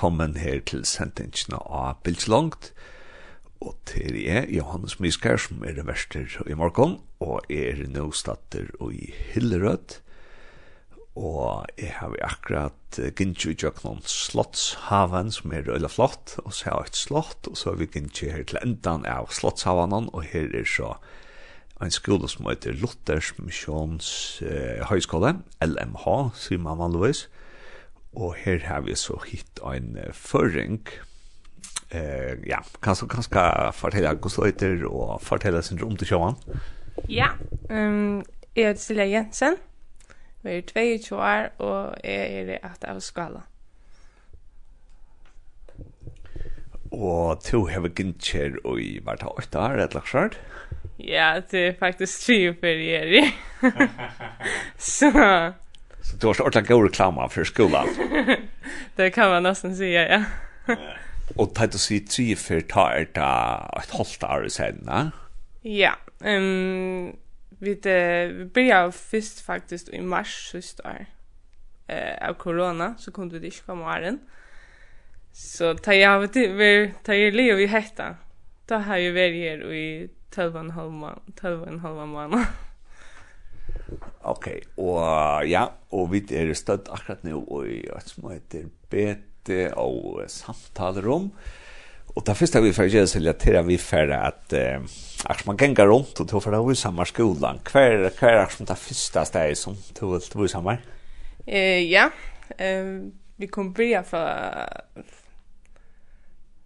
velkommen her til sendingen av Bilslångt. Og til jeg, Johannes Miskær, som er verster i morgen, og er nå statter og i Hillerød. Og jeg har akkurat gynnsi i noen Slottshaven, som er øyla flott, og så har jeg et slott, og så har vi gynnsi her til endan av Slottshaven, og her er så en skole som heter Luthers Missions eh, Høyskole, LMH, sier man vanligvis. Og Og her har vi så hitt en uh, føring. Uh, ja, kan du kanskje fortelle hvordan du heter og fortelle sin rom til sjåan? Ja, um, jeg heter Silja Jensen, jeg er 22 år, og jeg er at av skala. Og to har vi gynnkjer og i hvert av 8 år, et lagt skjørt? Ja, det er faktisk 3 for jeg er i. så... Så det var så ordentlig god reklama for skolan. det kan man nästan säga, ja. och tajt å si tre for ta er ett et halvt år siden, ja? Ja, um, vi det vi började först faktiskt i mars sist år. Eh av corona så kunde vi inte komma åren. Så ta jag vet vi ta jag lever vi hetta. Då har ju varit här i 12 och en halv månad, 12 och en halv månad. Okej, og ja, og vi er støtt akkurat nå i et som heter BT og samtalerom. Og det første vi får gjøre så relaterer vi får at eh, akkurat man ganger rundt og tog for det var i samme skolen. Hva er hva er akkurat det første stedet som tog det var i samme? Eh, ja, eh, vi kom börja fra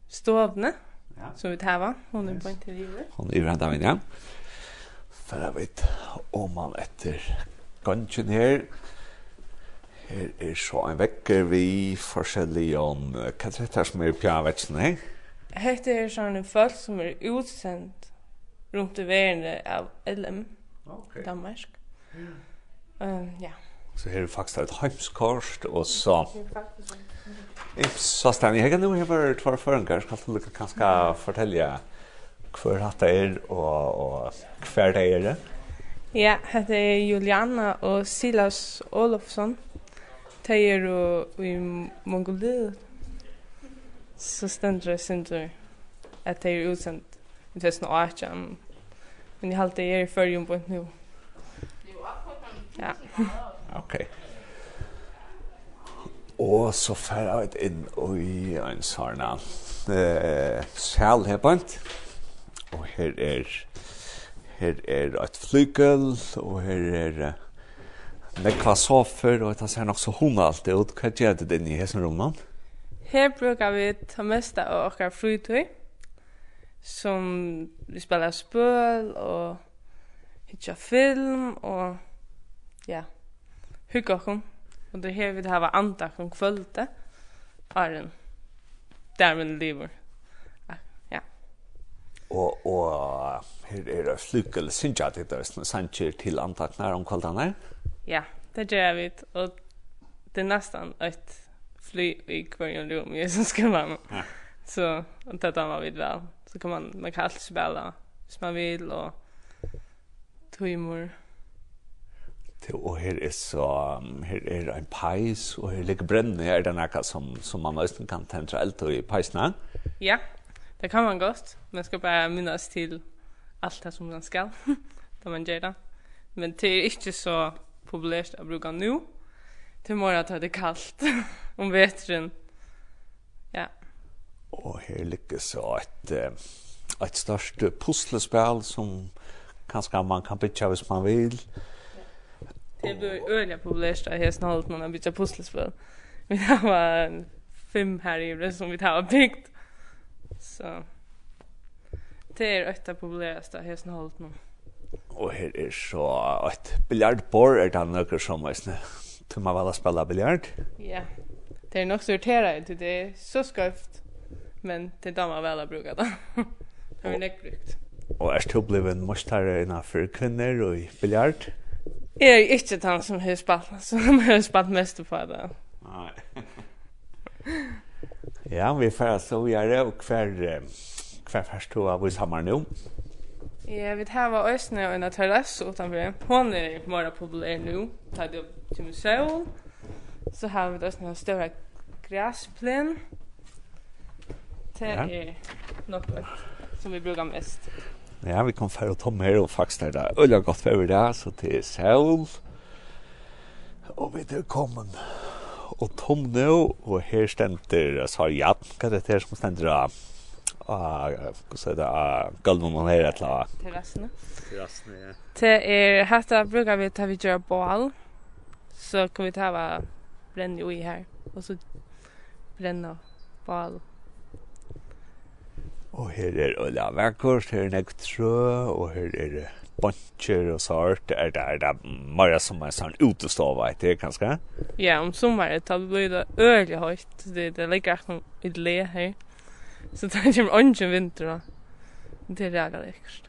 stovne, ja. som vi tar var. Hon er på intervjuet. Hon er i hverandre, ja færa vet om man etter gangen her. Her er så en vekker vi forskjellige om hva er dette som er pjavetsen her? Hette er sånne folk som er utsendt rundt i verden av LM, okay. Danmark. Um, ja. Så her er faktisk et heimskort, og så... Jeg sa Stanley, jeg kan jo høre tvar føringar, skal du kanskje fortelle hver hatt det er, og, og hver det er det? Ja, det er Juliana og Silas Olofsson. De er i Mongoliet. Så stender det tur at de er utsendt i 2018. Men jeg halte er i fyrjum på nu. Ja. ok. Og så fer jeg inn i en sarna. Eh, her på og her er her er et flygel og her er uh, nekva sofer og det ser nok så hun alt ut. Hva gjør det inn i hessen rommet? Her brukar vi ta mest av okkar fritøy som vi spelar spøl og hitja film og ja, hugga okkom. Og det her vi det hava andak om kvölde, Arjen, der min lever og og her er det slukkel sinja at det er sanjer til antaknar om kvaldanar. Ja, det gjør jeg vidt, og det er nesten et fly i kvarjon rom i som skal man. Ja. Så och det tar man vidt vel. Så kan man man kan alltid spela hvis man vil og tøymor. Og her er så her er en pais og her ligger brennende her er det noe som, som man nesten kan tentra eld i peisene. Ja, Det kan man godt. Man ska bara minnas till allt det som man ska. da man gjør det. Men det är inte så populärt att bruka nu. Till morgon att det är kallt om vetren. Ja. Og her ligger så ett, ett størst puslespill som kanske man kan bytte hvis man vill. Det blir öliga populärt att hästna hållet man har bytja pusslespel. Vi har fem här i det som vi har byggt. Så det er ett av populæraste hesten holdt nå. Og her er så et biljardbord er det noe som er snø. Du må vel spille biljard? Ja, det er nok så irriterende, det er så skøyft, men det damer vel å bruke det. det har vi nekk brukt. Og er du blevet en mostare innenfor kvinner og i biljard? Jeg er ikke den som har spalt, som har spalt mest på det. Nei. Ja, vi får så vi er og hver, hver først to av oss hammer nå. Ja, vi tar var øsne og en terrasse utenfor. Hun er mer populær nå. Tar det opp til museum. Så har vi øsne en større græsplen. Det er ja. nok som vi brukar mest. Ja, vi kom för att ta med och faktiskt det där. Öliga gott för det så till sol. Och vi det kommer og tom nå, og her stender Sarjan, hva er det her som stender av hva sier det, av gulven man her et eller annet? Terrassene. Terrassene, ja. Det er, hette brukar vi ta vi gjør bål, så kan vi ta hva brenne jo i her, og så brenne bål. Og her er Ulla vekkert, her er nek trø, og her er det buncher och så det är där där mer som en sån utestova vet det kanske. Ja, om sommaret tar det blir det öliga högt. Det det ligger att man i le här. Så det är ju ungen vinter då. Det är jävla läckert.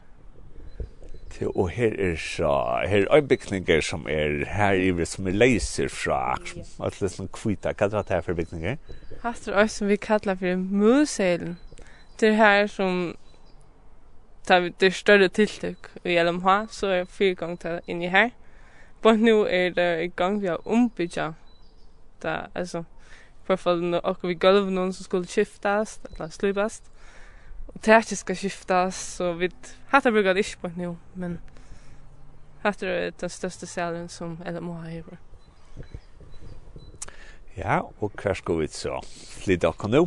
Det och här är så här är byggningar som är här i som är laser från att som kvita kan det här för byggningar. Hastar oss som vi kallar för museum. Det här som tar vi det større tiltak i LMH, så er fire ganger til inn i her. Både nu er det i gang vi har ombygget, da, altså, for fall når okker vi gulv noen som skulle skiftes, eller slipes. Og det er ikke skal skiftes, så vi hatt bruker det ikke på nu, men hatt er den største salen som LMH har gjort. Ja, og hva skal vi så? Flytta okker nå?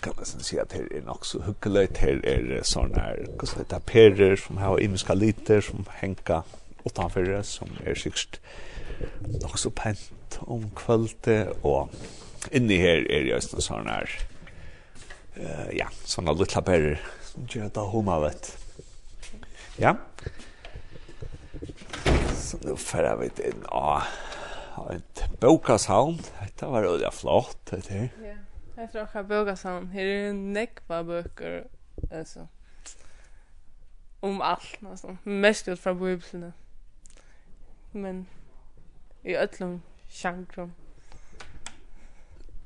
kan nästan säga att det är nog så hyggligt här är sådana här kus det är perer som har imiska liter som hänka utanför som är sikkert nog så pent om kvölde och inne här är det just sådana här uh, ja, sådana lilla perer som gör det homa vet. Ja. Så nu färrar vi in ah, ett bokashavn, detta var öliga flott, det här. Ja. Efter att jag bögar sån, här är ju nekva böcker, alltså. Om allt, nästan. Mest ut från bibeln. Men i öllum sjankrum.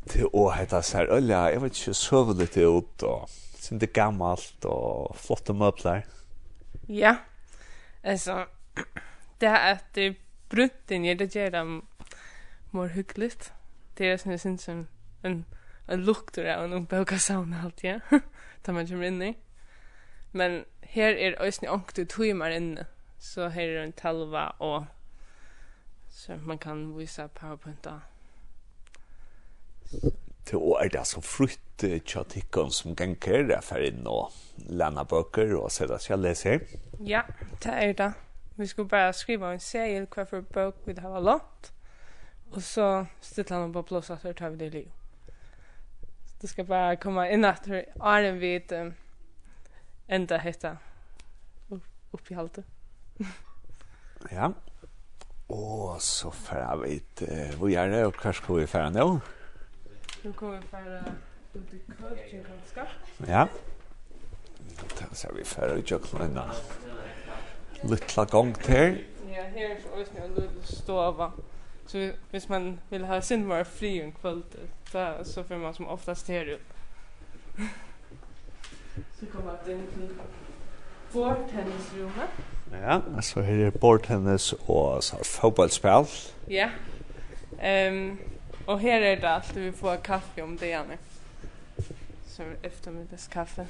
Det å hetta sær ølja, jeg vet ikke søver litt ut og sin det gammalt og flotte møbler. Ja, altså, det er at det brunt inn i det gjør det mer hyggelig. Det er sånn, jeg synes, en, en en lukter av en ombøka sauna alt, ja. Ta man kommer inn i. Men her er òsni ångte timer inne. Så her er en talva og så man kan visa powerpoint da. Det er det så frutt tjatikken som ganger er for inn og lana bøker og så det skal lese. Ja, det er det. Vi skulle bare skriva en seil hva for bøk vi har lånt. Og så stilte han på plås at vi tar vi det livet det ska bara komma in att Arne vet um, ända hetta upp i halte. ja. Och så för vet uh, vad gör det och kanske vi färra nu? Nu kommer vi färra ut i coaching kanske. Ja. Då ser vi färra ut och lämna. Littla gång till. Ja, här är så också en liten stova. Ja. Så hvis man vill ha sin var fri en kväll så så får man som oftast här ut. så kommer att in till bordtennisrummet. Ja, alltså här är bordtennis och så fotbollsspel. Ja. Ehm um, och här är det alltid vi får kaffe om det gärna. Så eftermiddagskaffe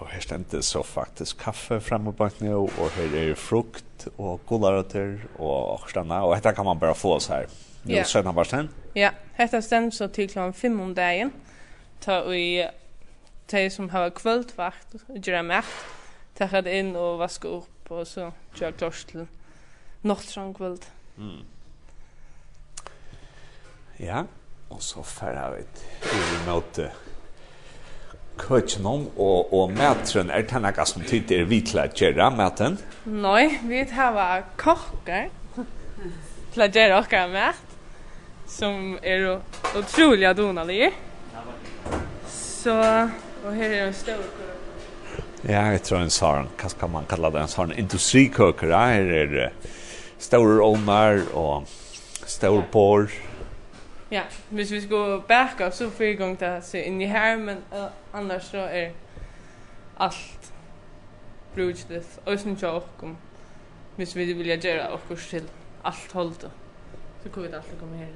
og her stendte så faktisk kaffe frem og bak nå, og her er frukt og gularøtter og stanna, og dette kan man bare få oss her. Nå yeah. sønner bare stend. Ja, dette stendte så til klokken fem om dagen, ta vi de som har kvöldvakt, gjør makt, ta det inn og vaske opp, og så gjør klars til nåttrang kvöld. Mm. Ja, og så færre vi til møte køkkenom og, og matren, er det noe som tid er vitla gjøre maten? Nei, vi har kokker til å gjøre dere mat, som er utrolig adonalige. Så, og her er en stor Ja, jeg tror en sånn, hva skal man kalla det, en sånn industrikøkker, her er store ovnar og store porr. Ja, hvis vi skulle backa så får igång det så in i här men uh, annars så är allt brutalist och sen jag kom. Hvis vi vill göra och kurs till allt hållt. Så kommer vi alltid komma här.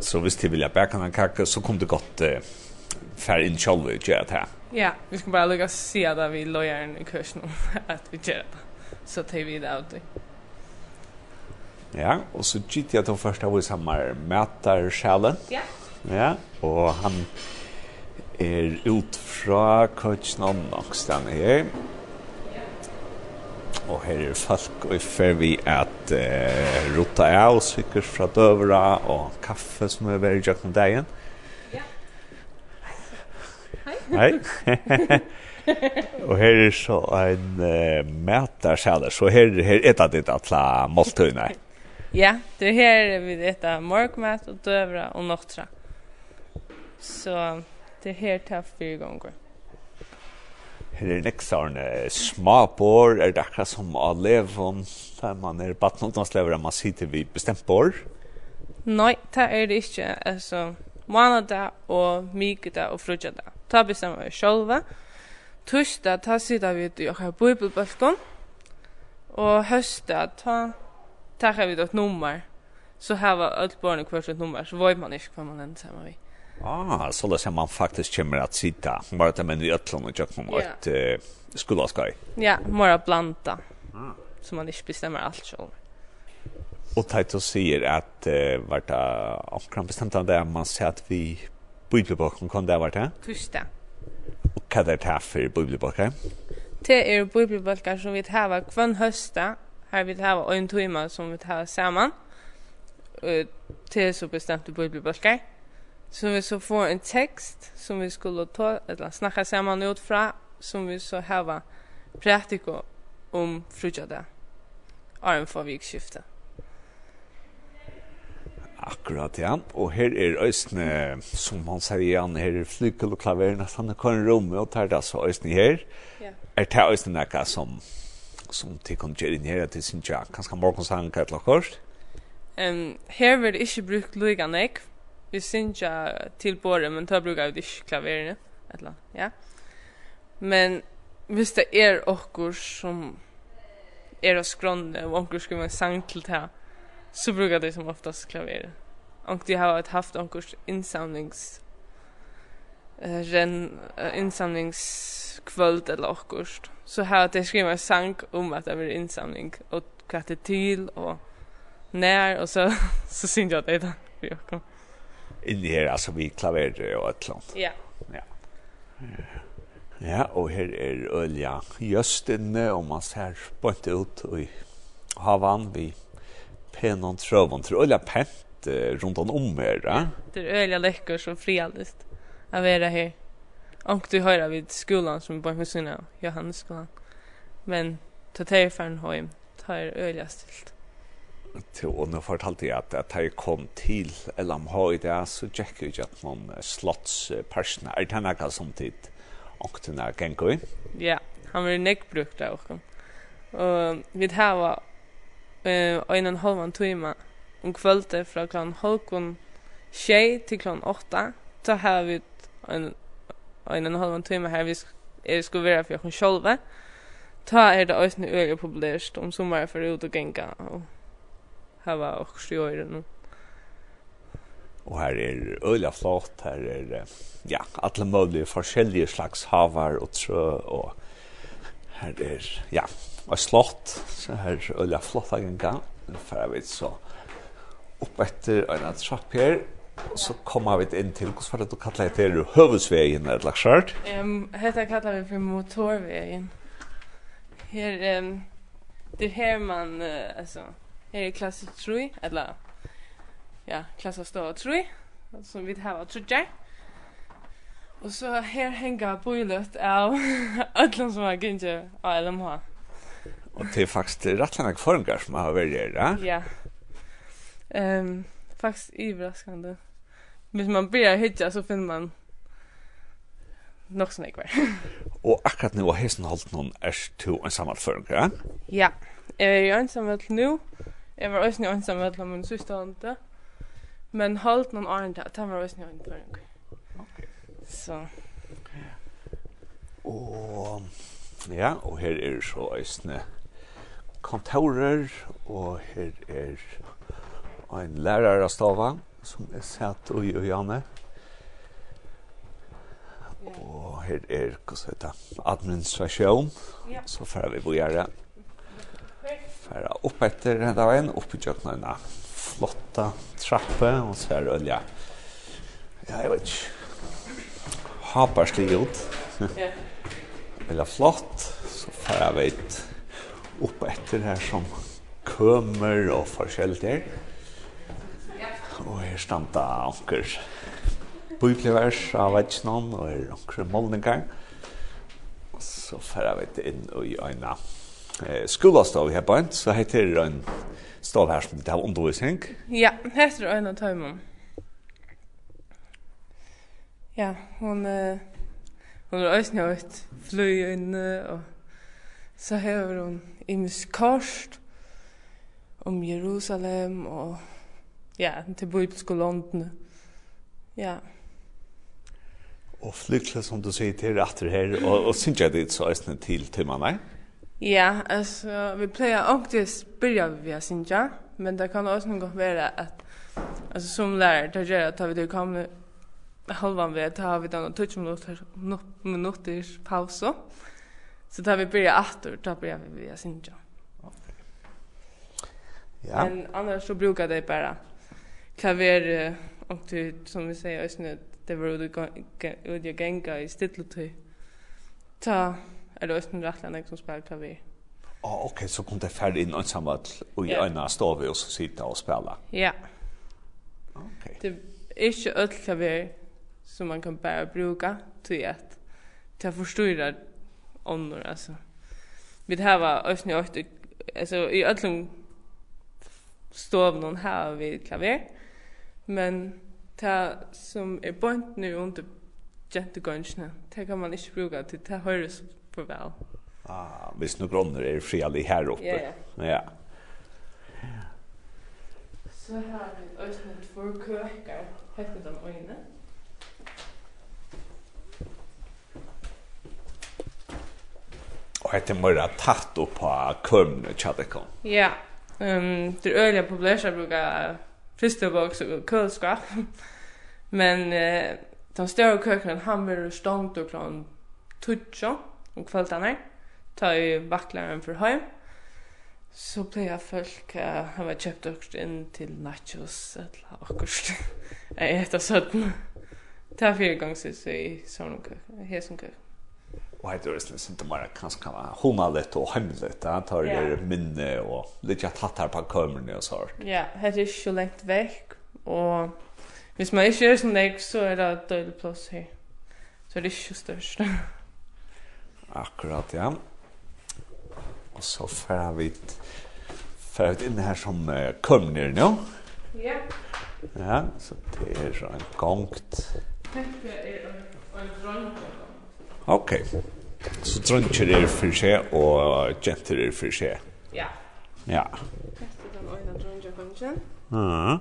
Så hvis de vill backa en kaka så kom det gott uh, fär in själva och göra det Ja, vi ska bara lyckas se där vi lojar i kursen att vi gör det. Så tar vi det av det. Ja, og så gitt jeg til først av oss han var mætar sjælen. Ja. Ja, og han er ut fra Køtsnån Nokstein her. Og her er folk, og i fer vi at uh, rota av, sikkert fra døvra, og kaffe som er veldig jøkken dagen. Ja. Hei. Hei. Och og her er så en uh, mætarsjæler, så her, her er det ditt atla måltøyne. Ja, det er her vi etter morgonmat og døvra og nottra. Så det er her til fire ganger. Her er neksarne småbor, er det akkurat som å leve om, der man er badnotnadslever, man sitter vi bestemt bor? Nei, det er det ikke, altså, månada og mykida og frugada. Ta bestemmer vi selv. Torsdag, ta sitter vi i okkar bibelbøfkon, og høsta, ta tar vi då ett nummer så har var allt barn kvar sitt nummer så var man inte kvar man än samma vi. Ah, så det ser man faktiskt kommer att sitta bara att men vi öllon och jag kommer att yeah. skola ska. Ja, bara blanda. Mm. Så man inte bestämmer allt själv. Och Taito säger att uh, vart omkring bestämt av det man säger att vi bibelboken kom det vart det? Tusta. Och vad är det här för bibelboken? Det är bibelboken som vi har kvann hösta her vi har en timme som vi tar sammen til så bestemte bibelbøker. Så vi så får en tekst som vi skulle ta, eller snakka sammen ut fra, som vi så har praktiko om frugjadag. Arm for vikskiftet. Akkurat, ja. Og her er Øystene, som man sier igjen, her er flykel og klaver, nesten kan romme og tar det så Øystene her. Ja. Er det Øystene nekka som som de kan gjøre inn her at de synes jeg kanskje morgensang hva til akkurat? Um, her vil det ikke bruke lyga nek, vi synes tja til båret, men da bruker vi ikke klaverene, Eller, ja. Men hvis det er okkur som er av skrånne, og okkur skal man sang til det, så brukar det som oftast klaveret. Og de har haft onkurs innsamlings eh uh, ren uh, innsamlingskvöld eller okkurs så har det skrivit en sang om att det är insamling och hva det til, och när och så så syns jag det där. Ja. In det här altså, vi klaver och ett land. Ja. Ja. Ja, og her er Ølja Jøstinne, og man ser bort ut i havan vi penon trøvon. Det er Ølja pent rundt om her, ja? Det er Ølja lekkers og frialist av være her. Och du hör vid skolan som bare hos sinna, Johannes skolan. Men ta teir faren høym, ta er øyla stilt. Til og nå fortalte jeg at at jeg kom til LMH i det, så tjekk jeg ikke at noen slottspersene er det nekka samtid ångtene gengo i. Ja, han var nek brukt också. Och Og vi var eh en og halvan timme om kvällte från klant halvkon tjej till klockan åtta, så har vi en en og en halv timme her vi sk er skulle være for oss sjølve. Ta er det også øye populært om sommeren for ut og genga og hava også i øyren. Og her er øyla flott, her er ja, alle mulige forskjellige slags havar og trø og her er ja, og slott, så her er øyla flott av genga. Nå får jeg vidt så opp etter øyna trapp her, Og så kommer vi inn til, hvordan var det du kallet det her, høvesvegen eller lagt skjørt? Um, Hette kallet vi for motorvegen. Her, um, det er her man, uh, altså, her er klasse 3, eller, ja, klasse stå 3, som vi har av trudjer. Og så her henger bøylet av alle som har gynnet av LMH. Og det er faktisk rettelig nok forhengar som har vært her, ja? Ja. Um, faktisk iverraskende. Hvis man börjar hitta så finner man nok som ikke var. og akkurat nå har hesten holdt noen er to en ensamhetføring, ja? Ja, jeg er ensamhet nå. Jeg var også ensamhet med min søster Men holdt noen åren til at han var også ensamhetføring. Ok. Så. Og, ja, og her er så øsne kontorer, og her er en lærer av stava som er sett ui og janne. Og her er, hva skal det administrasjon. Så får vi bojere. Færa opp etter denne veien, opp i kjøkken kjøkkenene. Flotta trappe, og så er det olje. Ja, jeg vet ikke. Haparslig ut. Ja. Veldig flott. Så færa vi opp etter her som kømer og forskjellig. Ja og her standa anker biblivers av vetsnån, og her anker målningar. Og så færa vi inn i øyna eh, skolastav her på en, så heter det en stav her som det har undervisning. Ja, heter det øyna tøymon. Ja, hon, eh, hon er øyne ut fløy inne, og så hever hon imus kort om Jerusalem, og ja, til bibelske London. Ja. Og flykle, som du sier, til retter her, og, og synes jeg det så østene til timmene? Ja, altså, vi pleier alltid spyrja vi har synes jeg, men det kan også noe være at, altså, som lærer, det gjør at vi kommer halvan vi har vi den 20 minutter minuters pause, Så tar vi börja åter, da börja vi via Sinja. Ja. Men annars så brukar det bara klaver och det som vi säger ösnet det var ut i gänga i stilltid. Ta är det ösnet rättland som spelar klaver. Ja, ah, okej, okay, så kom det färd in och samvart och i yeah. ena stod och så sitta och spela. Ja. Okej. Okay. Det är inte öll klaver som man kan bara bruka till att ta förstå ånder alltså. Vi här var ösnet alltså i öllum stovnon här vid klaver. Men det som er bønt nu under jentegønsene, det kan man ikke bruka til, det høres for vel. Ah, hvis nu bronner er fredelig her oppe. Ja, ja. ja. Så har vi også noen två køkker, heter de øyne. Og hette mora tatt opp på kømne tjadekon. Ja, um, det er øyelig populært å bruke frysbox och kylskåp. Men eh, den större köken han blir stångt och klart tutsa om kvällarna. Ta ju vaktlaren för hem. Så blev jag folk att han var kjøpt också inn til nachos eller akkurst. Jeg heter søtten. Det här fyra gånger så är køkken. kök. Här som kök och heter det sen inte bara kanske kan vara honalet och hemligt där tar det yeah. minne och lite att hatt här på kameran och så. Ja, det är så långt veck och hvis man inte är så näck så är det dålig plats här. Så det är ju störst. Akkurat ja. Och så får vi får vi in här som uh, kameran nu. Ja. Ja, så det är så en gångt. Det är en dröm. Ok. Så drøntjer er for seg, og jenter er for seg. Ja. Ja. Hette den øyne drøntjergången. Ja.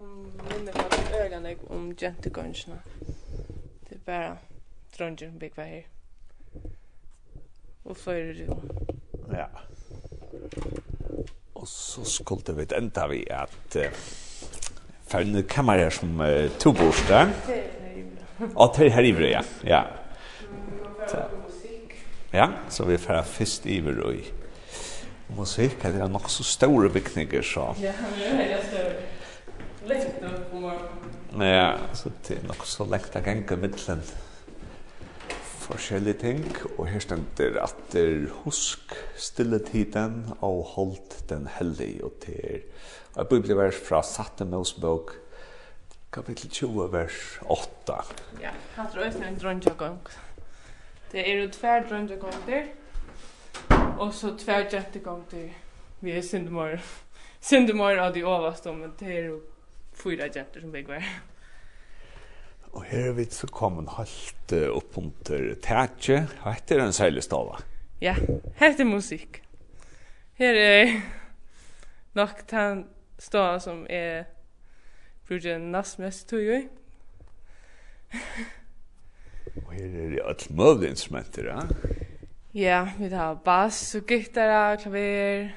Minner på faktisk øyne om jentegångene. Det er bare drøntjer som bygger her. Og så er det jo. Ja. Og så skulle vi enda vi at uh, for en kammer som uh, to borste. Ja. Og til her i ja. Ja. Ja, så vi færa fyrst iver og i musikk, det er nok så store bygninger, så. Ja, det er større. Lengt nok på morgen. Ja, så det er nok så lengt av genge middelen forskjellige ting, og her stender at det er husk stille tiden og holdt den heldig, og det er et bibelvers fra Satte Mosbok, kapitel 20, vers 8. Ja, han tror jeg er en drønnsjøkong. Det er jo tver drømte gongter, og så tver gjente gongter. Vi er syndemor. Syndemor av de overste, men det er jo fyra gjenter som begge var. Og her er vi så kommet halvt opp under tætje. Hette er en særlig stava. Ja, hette er musikk. Her er nok den stava som er bruker nast mest tog i. Og her er det alt mulig instrumenter, ja? Ja, vi har bass og gitar, klaver,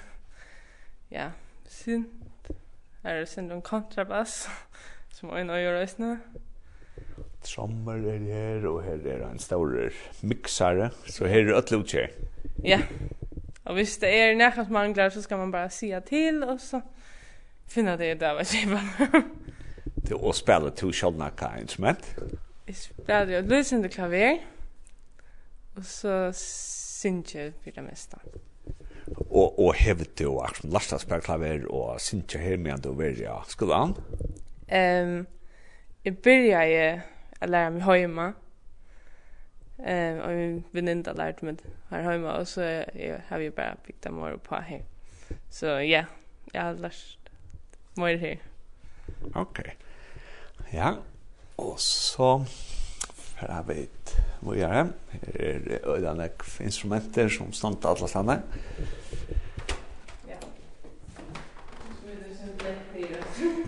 ja, synt. Er det synt om kontrabass, som er nøye røysene. Trommer er her, og her er en stor mixare, så her er alt lutsjer. Ja, og hvis det er nærkast mangler, så skal man bare sige til, og så finner det der, hva skjer man. Det er å spille to kjølnakka instrument. Ja. Jeg spiller jo løsende klaver, og så synger jeg for det meste. Og, og hevet du akkurat lasta spiller klaver og synger her med du vil ja skulle an? Um, jeg begynte å lære meg hjemme, um, og min venninne lærte meg her hjemme, og så har vi bare bygd dem over på her. Så ja, jeg har lært meg her. Ok. Ja, Og så får jeg vet vi et mojere. Her er det øyne instrumenter som standa alle stedene.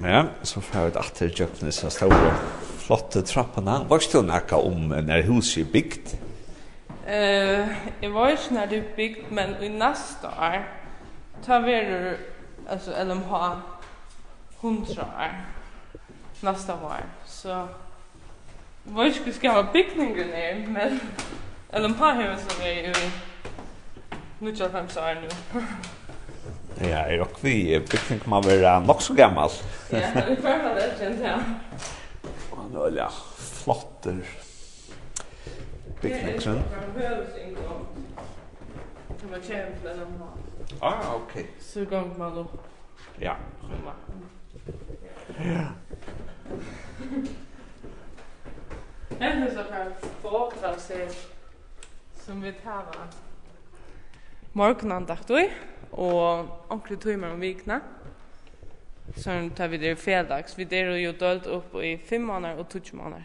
Ja, så får vi et atter kjøkkenet så store flotte trappene. Hva er det noe om når huset er bygd? Uh, jeg var ikke når det er bygd, men i neste år tar vi det, altså LMH 100 år. Neste år så vad ska ska ha pickningen där men eller på här så är ju nu jag fem så nu. Ja, er och vi bygning man være nok så gammal. Ja, det får det känns ja. Og nå er det flotter. Pickningen. Det var kämpigt när man. Ah, ok. Så går man då. Ja. Ja. Ämnet som kan foredrag sig som vi tar morgonan dagt vi og onkli tøymer om vikna Så tar vi det fredags. Vi deler jo dølt opp i fem måneder og tog måneder.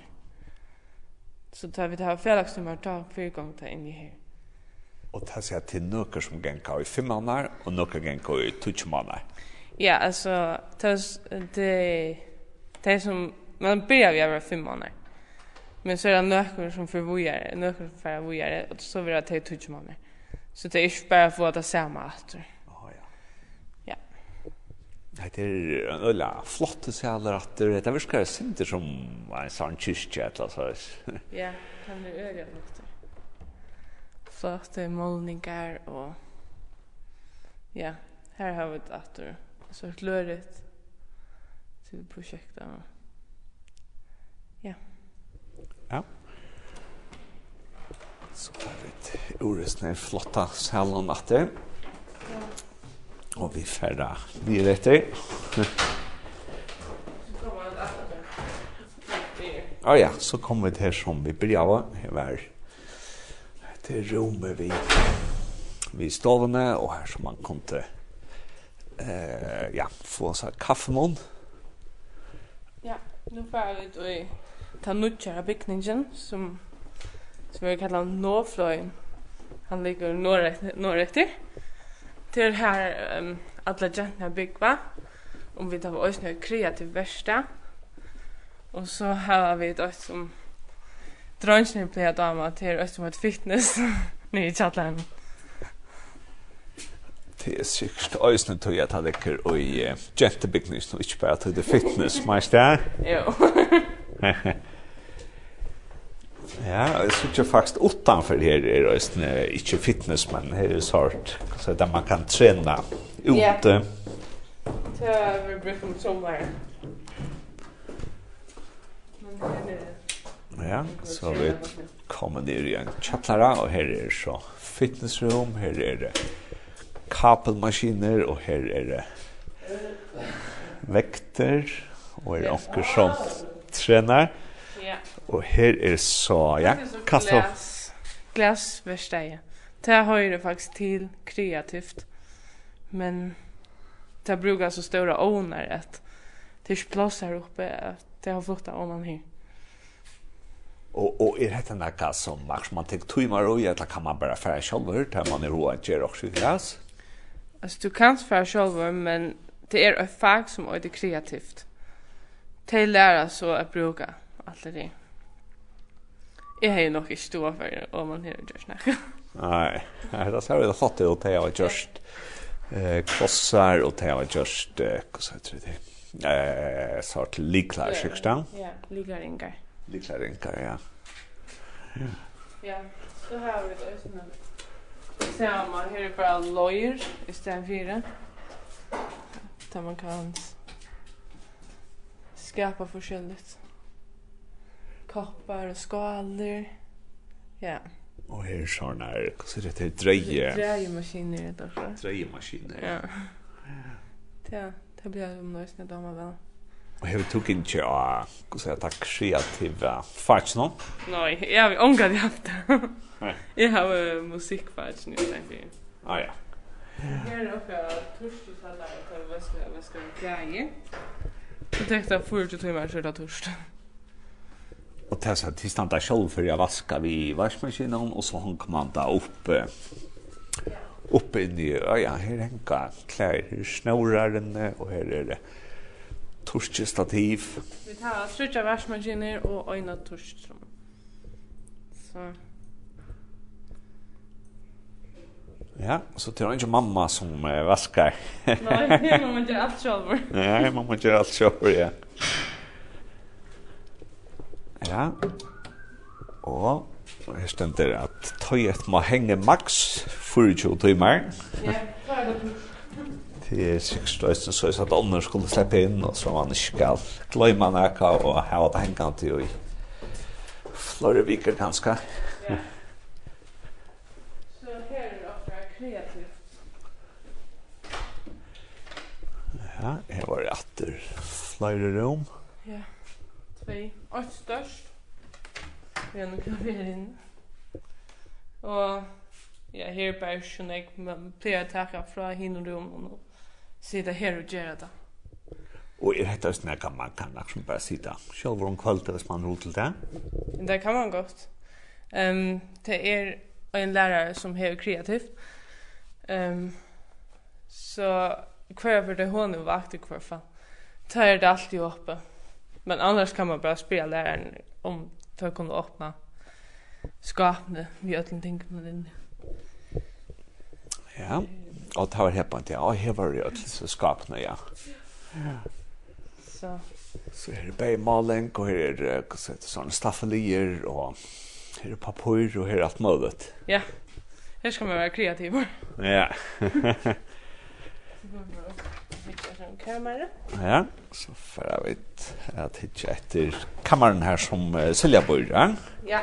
Så tar vi det her fredags tøymer ta fire ganger til inn i her. Og ta seg til noen som genka i fem måneder og noen genka i tutsi måneder. Ja altså det Det som man börjar vi vara fem månader. Men så är det några som för vojare, några som för vojare och så vill jag ta ut månader. Så det är inte bara för att det samma att. Oh, ja. Ja. Det är en ölla flott att se alla att det är verkar synter som en sån kyrkja eller så. ja, kan du öga något. Flotte målningar och ja, här har vi ett attor. Så ett lörigt till projektet. Ja. Ja. Så har vi et orusne flotta salen att det. Ja. Och vi färda direkt. Ja, ja, så kommer vi til som vi blir av her til rommet vi vi stovene og her som man kunne eh, ja, få seg kaffemånd. Ja, nu får vi ut i ta nutjara byggningen som som vi kallar Norflöjen. Han ligger norrektig. Det Till här um, alla gentna byggva. Om vi tar oss nu kreativ värsta. Och så har vi ett som drønsene pleier dama till oss som ett fitness Ni i chatten det er sikkert øyne tog jeg tar dekker og i gentebygnis, og ikke bare til det fitness, meis det? Jo. Ja, jeg synes jo faktisk utanfor her er øyne, ikke fitness, men her er sort, så der man kan trene ute. Ja, har vi brukt om sommeren. Ja, så vi kommer ned i en kjattlara, og her er så fitnessrom, her er det kapelmaskiner og her er det vekter, og er onker som trener. Ja. Og her er så, ja, kaffe. Glas, glasversteie. Det høyre faktisk til kreativt. Men det brukar så stora åner att det är plats här uppe att det har fått ånan här. Och och är det en som max man tek timmar och eller kan man bara färra själv hur man i ro att göra också glas. Alltså du kan för själv men det är ett fag som är det kreativt. Det lära så att bruka allt det. Jag har ju nog inte stå för om man hör just när. Nej, det så är det fått det, och det har just eh klossar och det har just eh vad heter det? Eh sort liklar sexta. Ja, liklaringar. Liklaringar, ja. Ja. Ja, så har vi det ösnan samma, här är bara lawyer istället för det. Där man kan skapa forskjelligt. Koppar och skalor. Ja. Och här är sådana här, vad säger det, dreje? Drejemaskiner heter det. Drejemaskiner. Ja. Ja, det blir jag om nice när de har väl. Och hur tog in tjå, hur säger jag, kreativa fart nå? Nej, jag har ångat det haft det. Jag har uh, musikfart nu, tänkte jag. Ah, ja. Her er också torsdagshallar och vad ska jag ska grejer. jeg, tänkte att 40 timmar så det torsdag. Och det är så att tills han själv för jag vaskar vaskmaskinen og så hong man där uppe opp inn i, ja, her hänger klær, her snårar den og her er det torske stativ. Vi tar trutja versmaskiner og øyna turskstrom. Så. Ja, så det er ikke mamma som uh, vaskar. Nei, mamma gjør alt sjálfur. Nei, mamma gjør alt sjálfur, ja. Ja. Og her stender at tøyet må henge maks 24 timer. Ja, klar det. Det er sikkert også så at andre skulle slippe inn, og så man ikke skal glemme noe og ha det hengende til i flere viker ganske. Ja. Så her er dere kreativt. Ja, her var det etter flere rom. Ja, tvei. Og størst. Vi har noen klaver inn. Og ja, her er bare skjønner jeg, men pleier å takke fra hinne og nå sitta her og gjøre det. Og er dette også noe man kan liksom bare sitte selv om kvalitet hvis man roter til det? Det kan man godt. Um, det er en lärare som er kreativt. Um, så kvar for det hon er vakt i kvar fall. Ta er det alltid uppe. Men annars kan man bara spela läraren om för kunna öppna skapande vi öllin ting med inne. Ja og det var heppan ja, og her var det ødel, så skapna, ja. Så. Så her er beimaling, og her er sånne staffelier, og her er papur, og her er alt mulig. Ja, her skal man være kreativ. Ja. Ja, så får jeg vidt at hitje etter kammeren her som Silja bor, ja? Ja.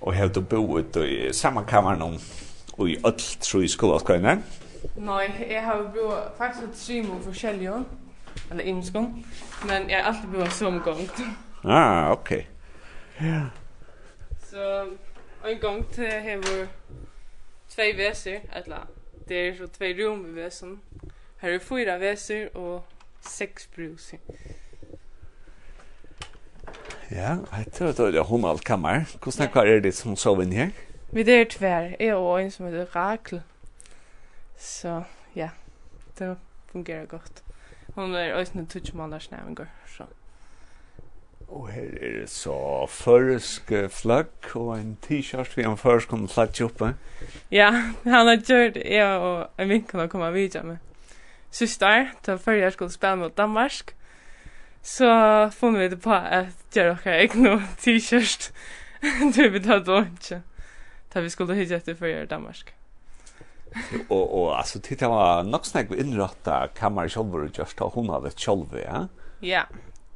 Og hevde bo ut i samme kammeren om Og i öll tror jag skulle åka? Nej, jag har bo faktiskt ett tre mot försäljare. Eller Imskon. Men jag har alltid bo som gång. Ah, okej. Okay. Ja. Så en gång till har två väser. Eller det är så två rum i väsen. Här är fyra väser och sex brus. Ja, jeg tror det er hundalt kammer. Hvordan er det som sover inn her? Ja. Vi det er tvær. Jeg er en som heter Rakel. Så ja, det fungerer godt. Hun er også en tutsmålersnævinger, så. Og her er det så førsk flagg og en t-shirt vi har først kunne flagge oppe. Ja, han har gjort jeg og en vinkel å komme videre med. Syster, da før jeg skulle spille mot Danmark, så funnet vi det på at gjøre dere ikke noe t-shirt. Du vet at det var. Da vi skulle hyggja efter för Danmark. Og, och alltså titta var nok snakk vi inrätta kammar själva just og hun hadde själva ja. Ja.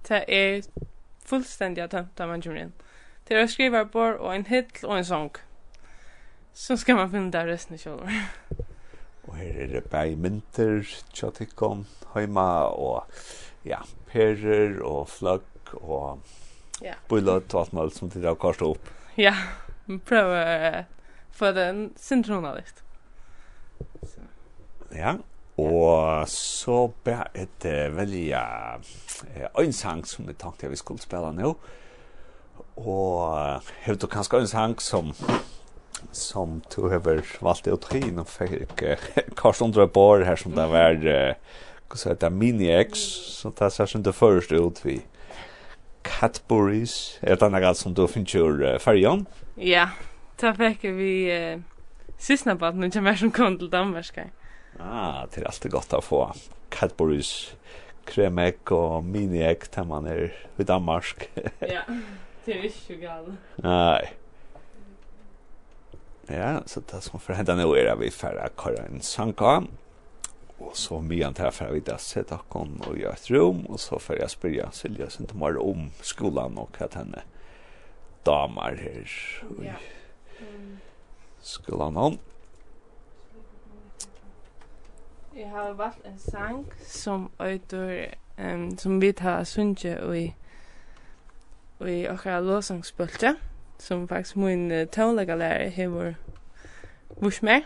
Det er är fullständiga tömta man kommer in. Det är skrivarbord och en hill och en sång. Så ska man finna där resten själva. og her er det bare mynter, tjatikkon, heima, og ja, perer, og flagg, og ja. bøylet og alt mulig som tidligere har kastet opp. Ja prøve få den syndronalist. Så. Ja, og så ble et veldig uh, en sang som vi tenkte vi skulle spille nå. Og jeg vet kanskje en sang som som du har valgt ut hin og fikk uh, kanskje under et Drøbor her som det var uh, hva så det, Mini-X så det ser ikke først ut vi Cadbury's, er det noe som då finns uh, färjan. Ja, da fikk vi uh, siste på at som kommer som kom til Danmark. Ah, det er alltid godt å få Cadbury's kremek och miniek til man er i Danmark. ja, det er ikke galt. Nei. Ja, så det som får hända nu är att vi färra köra en sanka. Och så medan det här för vi där sätta kon och göra ett rum och så för jag spyrja Silja sen till mer om skolan och att henne damer här. Ja. Skolan hon. Jag har valgt en sang som øyder, um, som vi tar sunje och i og i och låsangsbulta som faktisk min uh, tonläggarlärare har vurs med.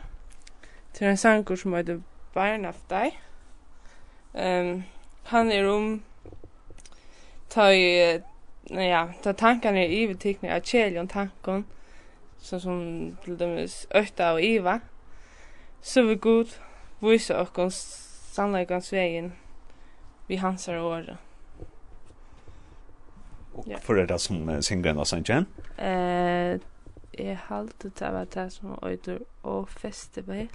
Det är en sang som øyder Barnaftai. Ehm han er om ta ju ja, ta tankarna i övertygna av käljon tankon så som til dem Øyta og Iva, Så vi god vise och sannleikans vegin vi hansar år. Og ja. för det som singren av Saint Eh, jeg halte det var det som øyder og festival.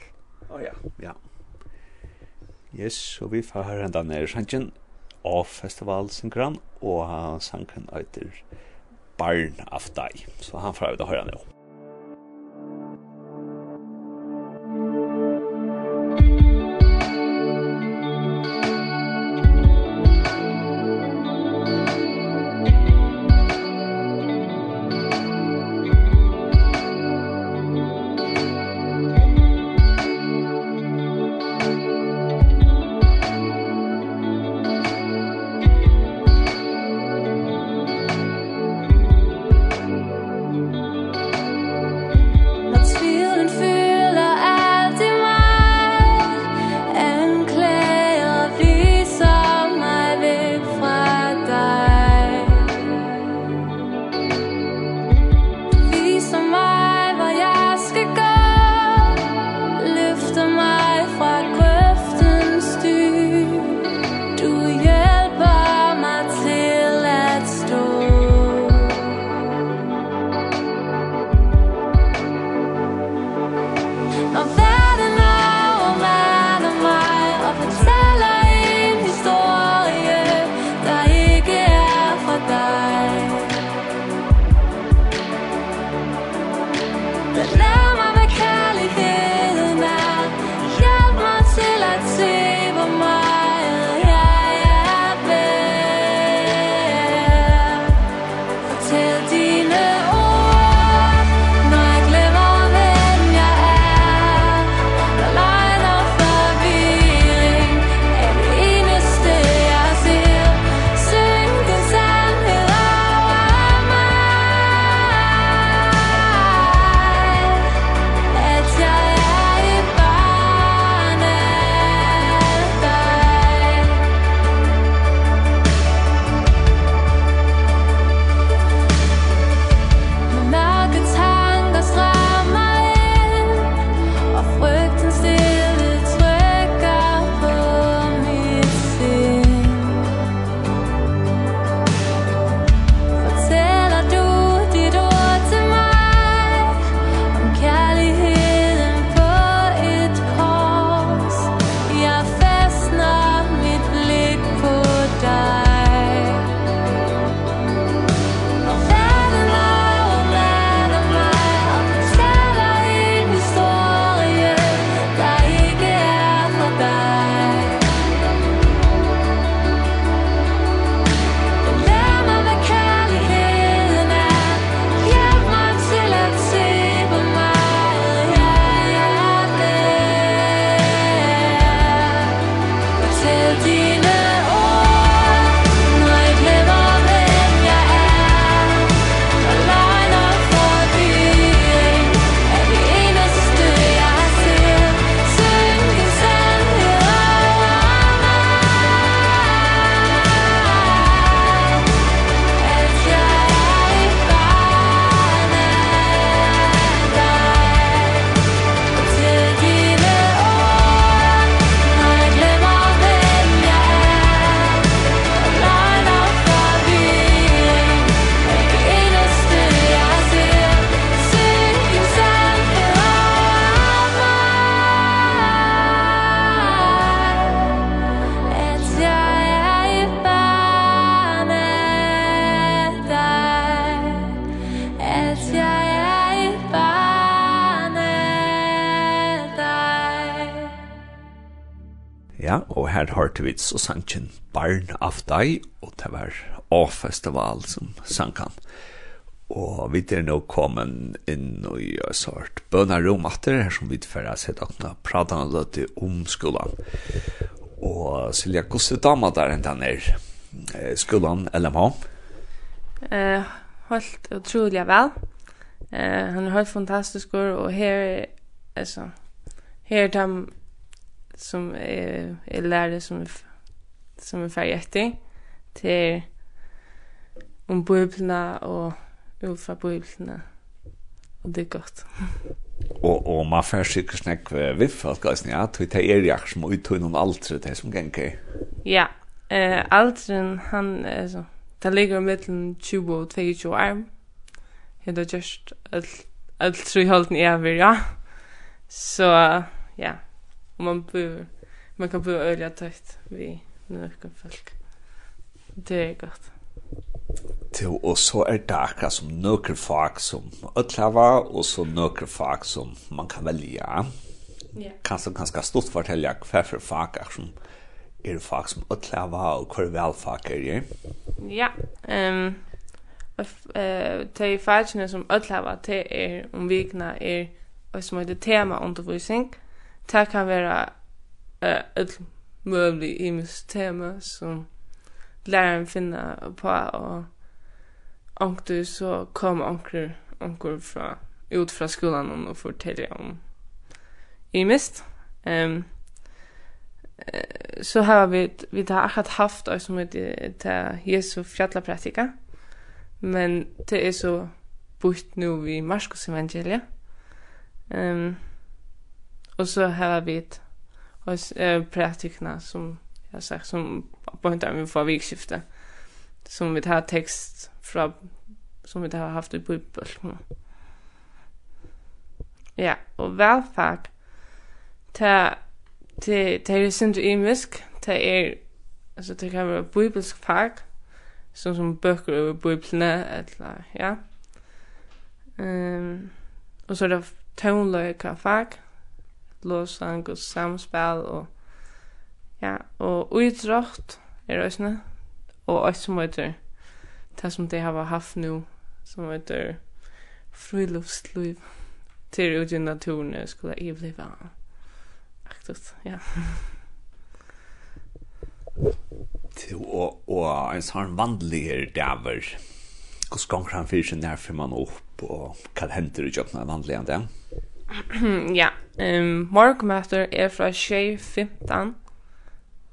Å oh, ja, ja. Yes, og vi får høre enda nere sangen av festivalsynkeren, og han sangen øyder Barn av deg. Så han får høre det nå. her hørte vi så sangen Barn av deg, og det var A-festival som sang han. Og vi er nå kommet inn i en sort bønarom etter, her som vi tilfører har sett åkna prata og om skolan. Og Silja, hvordan dama der enn den er skolan, LMH? Eh, helt utrolig vel. Eh, han er helt fantastisk, og her, altså, her er de som är, är lärare som är, som är färg efter till om biblarna och ulfa biblarna och det är gott. och och man får sig snack vi folk alltså ja att det är jag som ut och någon allt det som gänke. Ja. Eh altren han alltså det ligger mellan 20 och 22 år. Det är just allt allt så i halten är vi ja. Så ja, og man bor man kan bo öliga tøyt vi nøkken folk. Det er godt Til, og så er det akkurat som nøkker fag som øtlava, og så nøkker fag som man kan velge. Ja. Kanskje ganske stort fortelle hva for fag er som er fag som øtlava, og hva vel fag er det? Ja, um, de fagene som øtlava, det er om vikna er, og som heter tema temaundervisning, det kan være uh, et mulig imisk tema som læreren finner på, og anker så kom anker, anker fra, ut fra skolan og forteller om imist. Ehm så har vi vi har akkurat haft oss som heter ta Jesu fjallapraktika. Men det er så bort nu vi Marskos evangeliet Ehm um, Och så har vi ett och eh praktikerna som jag sa som på inte vi får vikskifte som vi tar text från som vi har haft i bubbel. Ja, och välfärd ta te te er sindu imisk, ta er altså det kan være bibelsk fag, som som bøker over biblene eller ja. Ehm um, og så er det tonløyka fag, lovsang og samspel og ja, og utrått er det også, og også som heter det som de har haft nu, som heter friluftsliv til ut i naturen skulle jag överleva. Aktivt, ja. Til og, og en sånn vanlig er dæver. Hvordan ganger han fyrir seg nærfyr man opp, og hva hender i jobben av vanlig enn det? ja, um, morgmøter er fra 6.15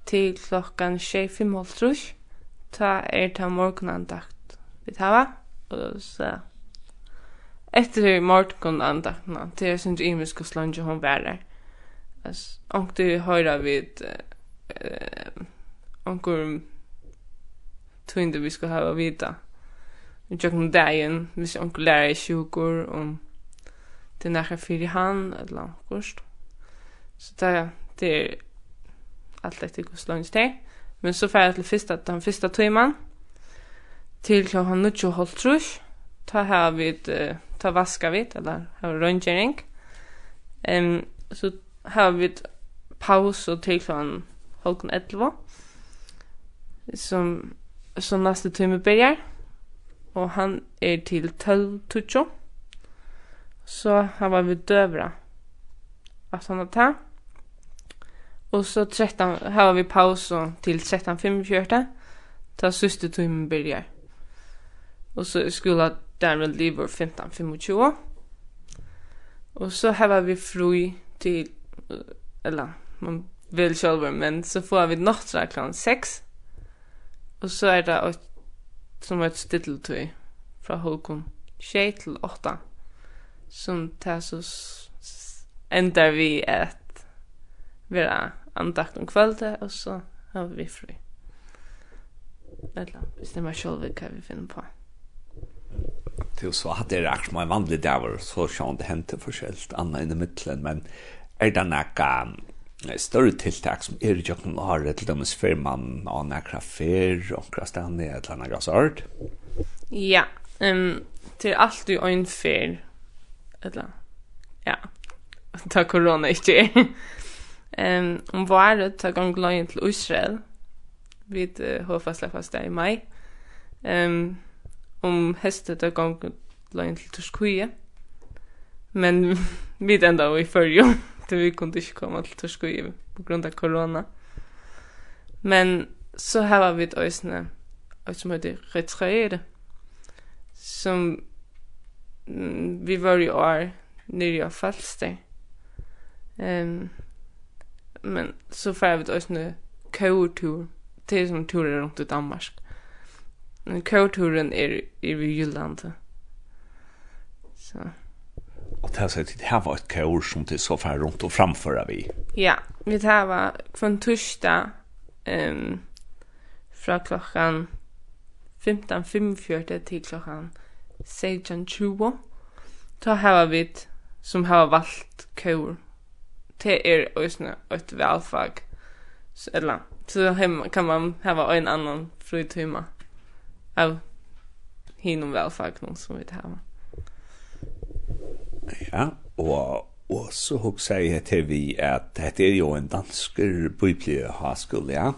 til klokkan 6.55. Ta er ta morgunandakt vi tava. Og så etter morgunandakten, det er sin imisk og slunge hon værer. Altså, du høyra vid uh, onkur tunde vi skal hava vita. Vi tjøkken dagen, hvis onkur lærer sjukur om um, det er nærkere fyrir han, eller angust. Så det, det er alt etter gos langs det. Men så fer jeg til fyrsta, den fyrsta tøyman, til klokkan 9.30, ta her vid, ta vaska vid, eller ha røngjering. Um, så her vid paus og til han halvkon 11, som, som neste tøyme byrjar, og han er til 12.30 så hava vi døvra. Att han ta. Och så 13 hava vi paus till 13:45. Ta sista min börjar. Och så skulle Daniel med lever 15:25. Och så hava vi fri till eller man vill själva men så får vi nattra klockan 6. Och så är det ett, som ett stilltøy fra Holkom 6 til 8 som tar så ändar vi att vara andakt om kvällte och så har vi fri. Eller bestämma själva hva vi finner på. Det så att det är akkurat en vanlig dæver, så sjön det händer forskjellt, anna inn i mitten men er det nekka større tiltak som er i jobben har til dem før man har nekra fer og hva stedet er et eller annet gassart? Ja, um, til alt du øyn fer eller ja, ta corona ikke er. Ehm um, var ta gang løgn til Israel vid uh, Hofasla i mai. Um, um hestet ta gang løgn til Torskuje, Men vi enda i förjo det vi kunde inte komma till Turskuje på grund av corona. Men så här var vi ett ösne som heter Retraede som mm, vi var i år nere i Falster. Ehm men så får vi oss nu kårtur till som turer runt i Danmark. Men kårturen är i Jylland. Så. Och det här sättet, det här var ett kaur som til så fär runt och framföra vi. Ja, vi tar var från torsdag um, från klockan 15.45 till klockan seytjan Ta hava vit sum hava valt kór. Te er eisini eitt valfag. Eller, så hem kan man hava ein annan frítíma av hinum valfagnum sum vit hava. Ja og og så hugsa eg til vi at dette er jo en dansker bibelhøgskole ja.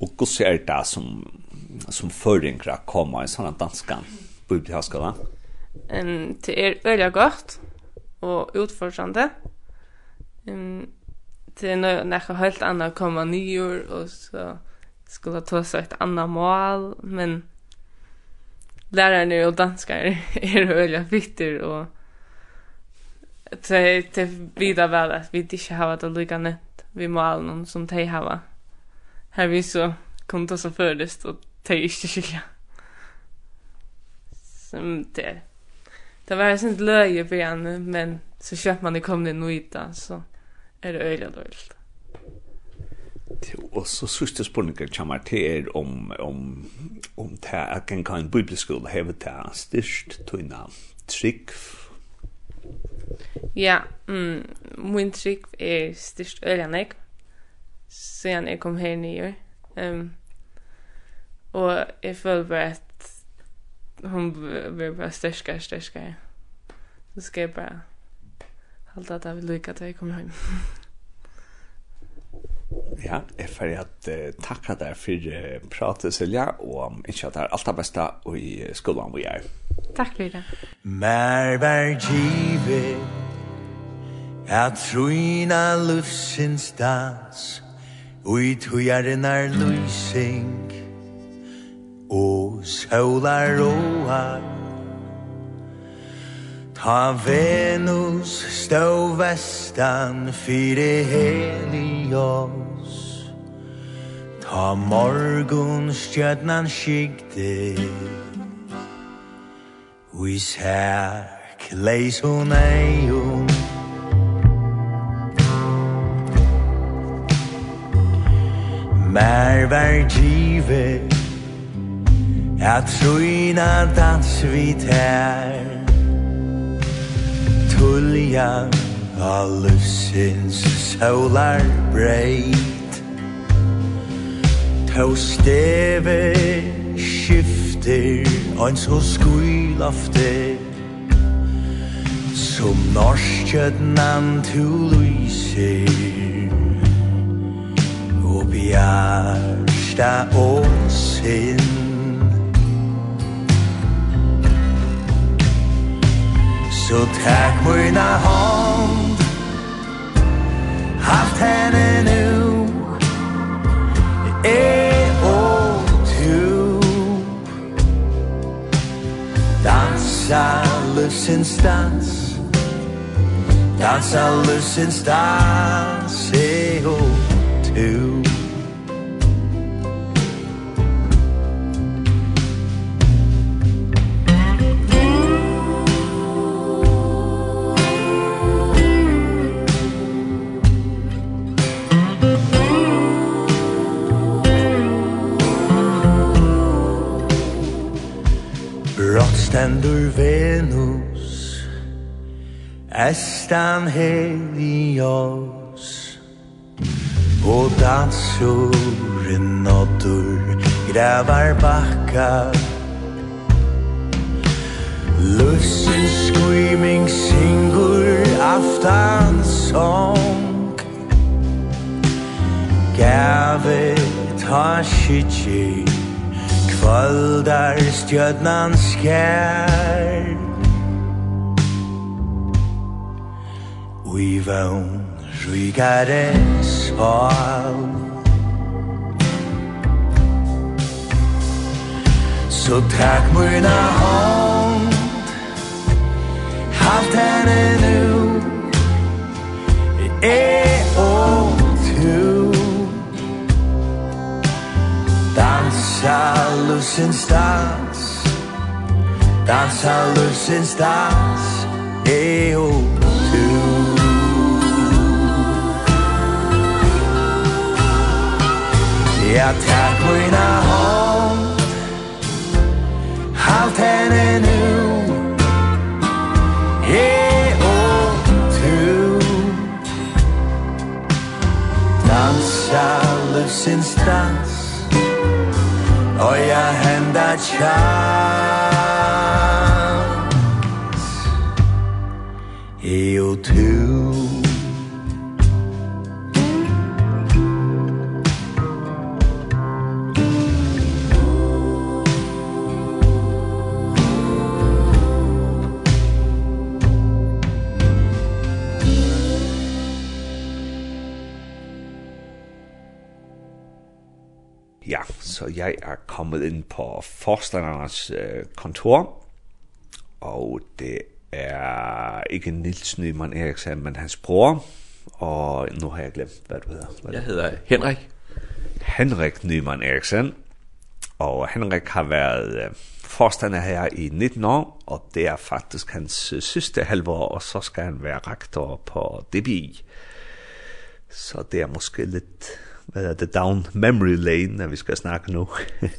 Og hvordan er det som som føringer kommer i sånne danskan? bibelhaskala? Um, det er øyla godt og utforsande. Um, det er noe nekka helt anna koma nyår, og så skulle ta seg et anna mål, men lærerne og danskare er øyla vittir, og det det vida väl att vi inte har det lika nett vi mål någon som te hava. Här vi så kom det så förrest och te inte skilja som det det var en sånt löje på igen men så köpt man det kom det nog inte så är det öjligt dåligt. og så sørste spørninger kommer til er om om om det här kan kan en bibelskola häva det här styrst tunna trygg. Ja, mm, min trygg er styrst öjligt siden jeg kom her nye Um, og jeg føler bare at hon blir bara stärskare, stärskare. Så ska jag bara hålla att jag vill lycka till jag kommer hem. Ja, jeg får at uh, takka deg for uh, pratet, Silja, og ikke at det er alt det beste i skolen vi er. Takk for det. Mer vær givet at truina lufsins dans Ui i tujaren er lusing og solar roar Ta Venus stå vestan fyre helios. Ta morgun stjörnan skikte Vi sær leis hun eion Mer var givet Jeg trøyna dans vi tær. Tulja av lussins sølar breit Tau steve skifter Ans og skuilafte Som norskjødnan tu lyser Og bjarsta og sinn Så tack mina hand Haft henne nu. E o tu Dansa lussens dans Dansa lussens dans E och tu Stendur Venus Estan Helios Og dansurin noddur Gravar bakka Lussin screaming singur Aftan song. Gavet ha shitjig kvöldar stjörnan skär Och vön rygare sval Så takk mina hånd Halt henne nu E åt hur That's how loosen starts That's how loosen starts Hey, oh, too Ja, takk mina hånd. Halt henne nu. Hey, oh, too Dansa lufsins dans Moja henda chans. Eu tu. så jeg er kommet inn på forstandernes øh, kontor, og det er ikke Nils Nyman Eriksen, men hans bror, og nu har jeg glemt, hvad du hedder. Hvad jeg hedder Henrik. Henrik Nyman Eriksen, og Henrik har været øh, forstander her i 19 år, og det er faktisk hans øh, sidste halvår, og så skal han være rektor på DBI. Så det er måske lidt vad det down memory lane när vi ska snacka nu.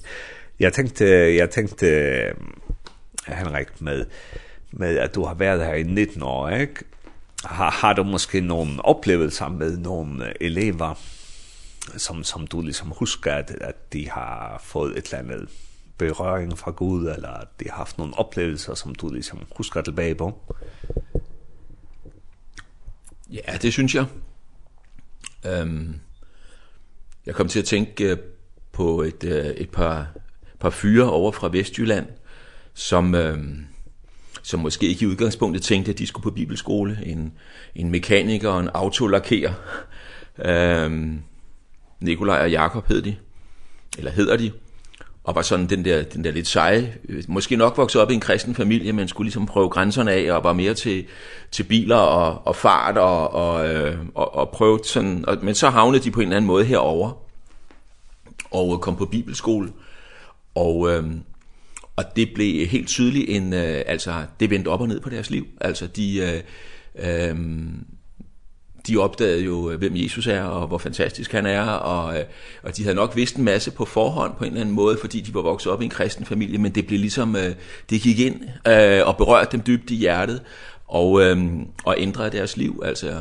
jag tänkte jag tänkte Henrik med med att du har varit här i 19 år, ik? Har, har du måske någon upplevelser med någon elever som som du liksom huskar att, at de har fått ett eller annat beröring fra Gud, eller at de har haft nogle oplevelser, som du ligesom husker tilbage på? Ja, det synes jeg. Øhm, Jeg kom til at tænke på et, et par, par fyre over fra Vestjylland, som, øh, som måske ikke i udgangspunktet tænkte, at de skulle på bibelskole. En, en mekaniker og en autolakerer. Øh, Nikolaj og Jakob hed de, eller hedder de og var sådan den der, den der lidt seje, måske nok vokset op i en kristen familie, men skulle ligesom prøve grænserne af, og var mere til, til biler og, og fart, og, og, og, og prøve sådan, og, men så havnede de på en eller anden måde herover og kom på bibelskole, og, øh, og det blev helt tydeligt en, øh, altså det vendte op og ned på deres liv, altså de, øh, øh, de opdagede jo, hvem Jesus er, og hvor fantastisk han er, og, og de havde nok vidst en masse på forhånd på en eller anden måde, fordi de var vokset op i en kristen familie, men det blev ligesom, det gik ind og berørte dem dybt i hjertet, og, og ændrede deres liv, altså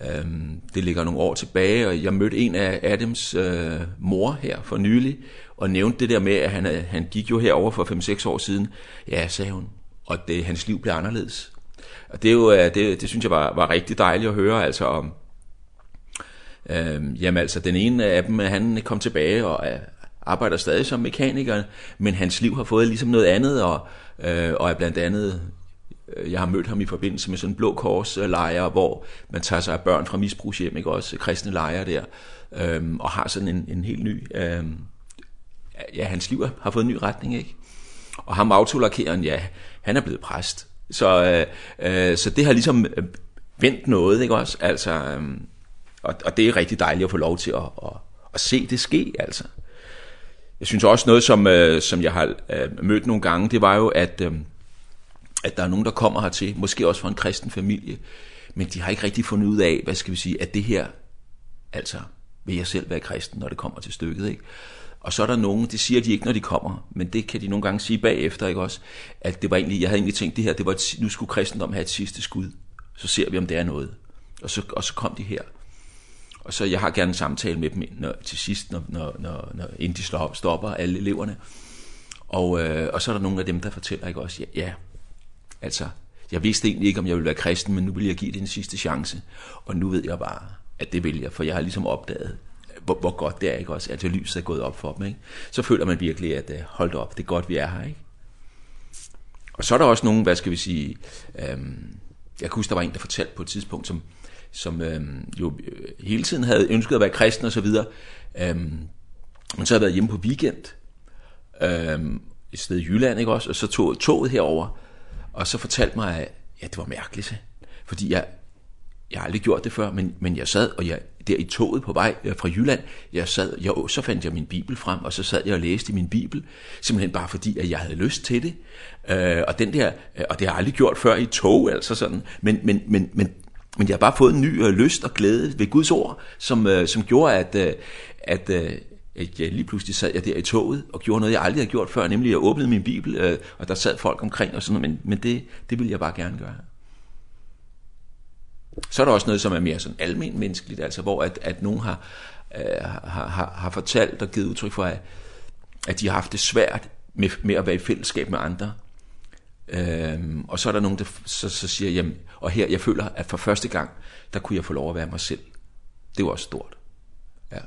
Ehm det ligger nogle år tilbage og jeg mødte en af Adams øh, mor her for nylig og nævnte det der med at han han gik jo herover for 5-6 år siden. Ja, sagde hun. Og det hans liv blev anderledes. Og det er jo det det synes jeg var var rigtig dejligt at høre altså om ehm jamen altså den ene af dem han kom tilbage og arbejder stadig som mekaniker, men hans liv har fået liksom noget andet og øh, og er blandt andet jeg har mødt ham i forbindelse med sådan en blå kors lejre, hvor man tager sig af børn fra misbrugshjem, ikke også kristne lejre der. Ehm og har sådan en en helt ny ehm ja, hans liv har fået en ny retning, ikke? Og ham autolakeren, ja, han er blevet præst, Så øh, øh, så det har liksom vendt noget, ikke også? Altså øh, og og det er rigtig dejligt at få lov til at at, at se det ske, altså. Jeg synes også noget som øh, som jeg har øh, mødt nogle gange, det var jo at øh, at der er nogen der kommer her til, måske også fra en kristen familie, men de har ikke rigtig fundet ud af, hvad skal vi sige, at det her altså vil jeg selv være kristen, når det kommer til stykket, ikke? Og så er der nogen, det siger de ikke, når de kommer, men det kan de nogle gange sige bagefter, ikke også? At det var egentlig, jeg havde egentlig tænkt det her, det var et, nu skulle kristendom have et sidste skud. Så ser vi, om det er noget. Og så, og så kom de her. Og så jeg har gerne en samtale med dem når, til sidst, når, når, når, når inden de slår, stopper alle eleverne. Og, øh, og så er der nogle af dem, der fortæller, ikke også? Ja, ja altså, jeg vidste egentlig ikke, om jeg ville være kristen, men nu vil jeg give det en sidste chance. Og nu ved jeg bare, at det vil jeg, for jeg har ligesom opdaget, hvor, hvor godt det er, ikke også? Altså lyset er gået op for dem, ikke? Så føler man virkelig, at hold op, det er godt, vi er her, ikke? Og så er der også nogen, hvad skal vi sige, øhm, jeg kan huske, der var en, der fortalte på et tidspunkt, som, som øhm, jo hele tiden havde ønsket at være kristen og så videre, øhm, men så havde været hjemme på weekend, øhm, et sted i Jylland, ikke også? Og så tog toget herover og så fortalte mig, at ja, det var mærkeligt, fordi jeg, jeg har aldrig gjort det før, men, men jeg sad, og jeg, der i toget på vej fra Jylland, jeg sad, jeg, så fandt jeg min bibel frem, og så sad jeg og læste min bibel, simpelthen bare fordi, at jeg havde lyst til det. Øh, og, den der, og det har jeg aldrig gjort før i tog, altså sådan, men, men, men, men, men jeg har bare fået en ny øh, lyst og glæde ved Guds ord, som, øh, som gjorde, at, øh, at øh, at jeg lige pludselig sad jeg der i toget og gjorde noget, jeg aldrig havde gjort før, nemlig jeg åbnede min bibel, øh, og der sad folk omkring og sådan noget, men, men det, det ville jeg bare gerne gøre. Så er der også noget, som er mere sådan almen menneskeligt, altså hvor at, at nogen har, øh, har, har, har fortalt og givet udtryk for, at, at de har haft det svært med, med at være i fællesskab med andre. Øhm, og så er der nogen, der så, så siger, jamen, og her, jeg føler, at for første gang, der kunne jeg få lov at være mig selv. Det var også stort. Ja.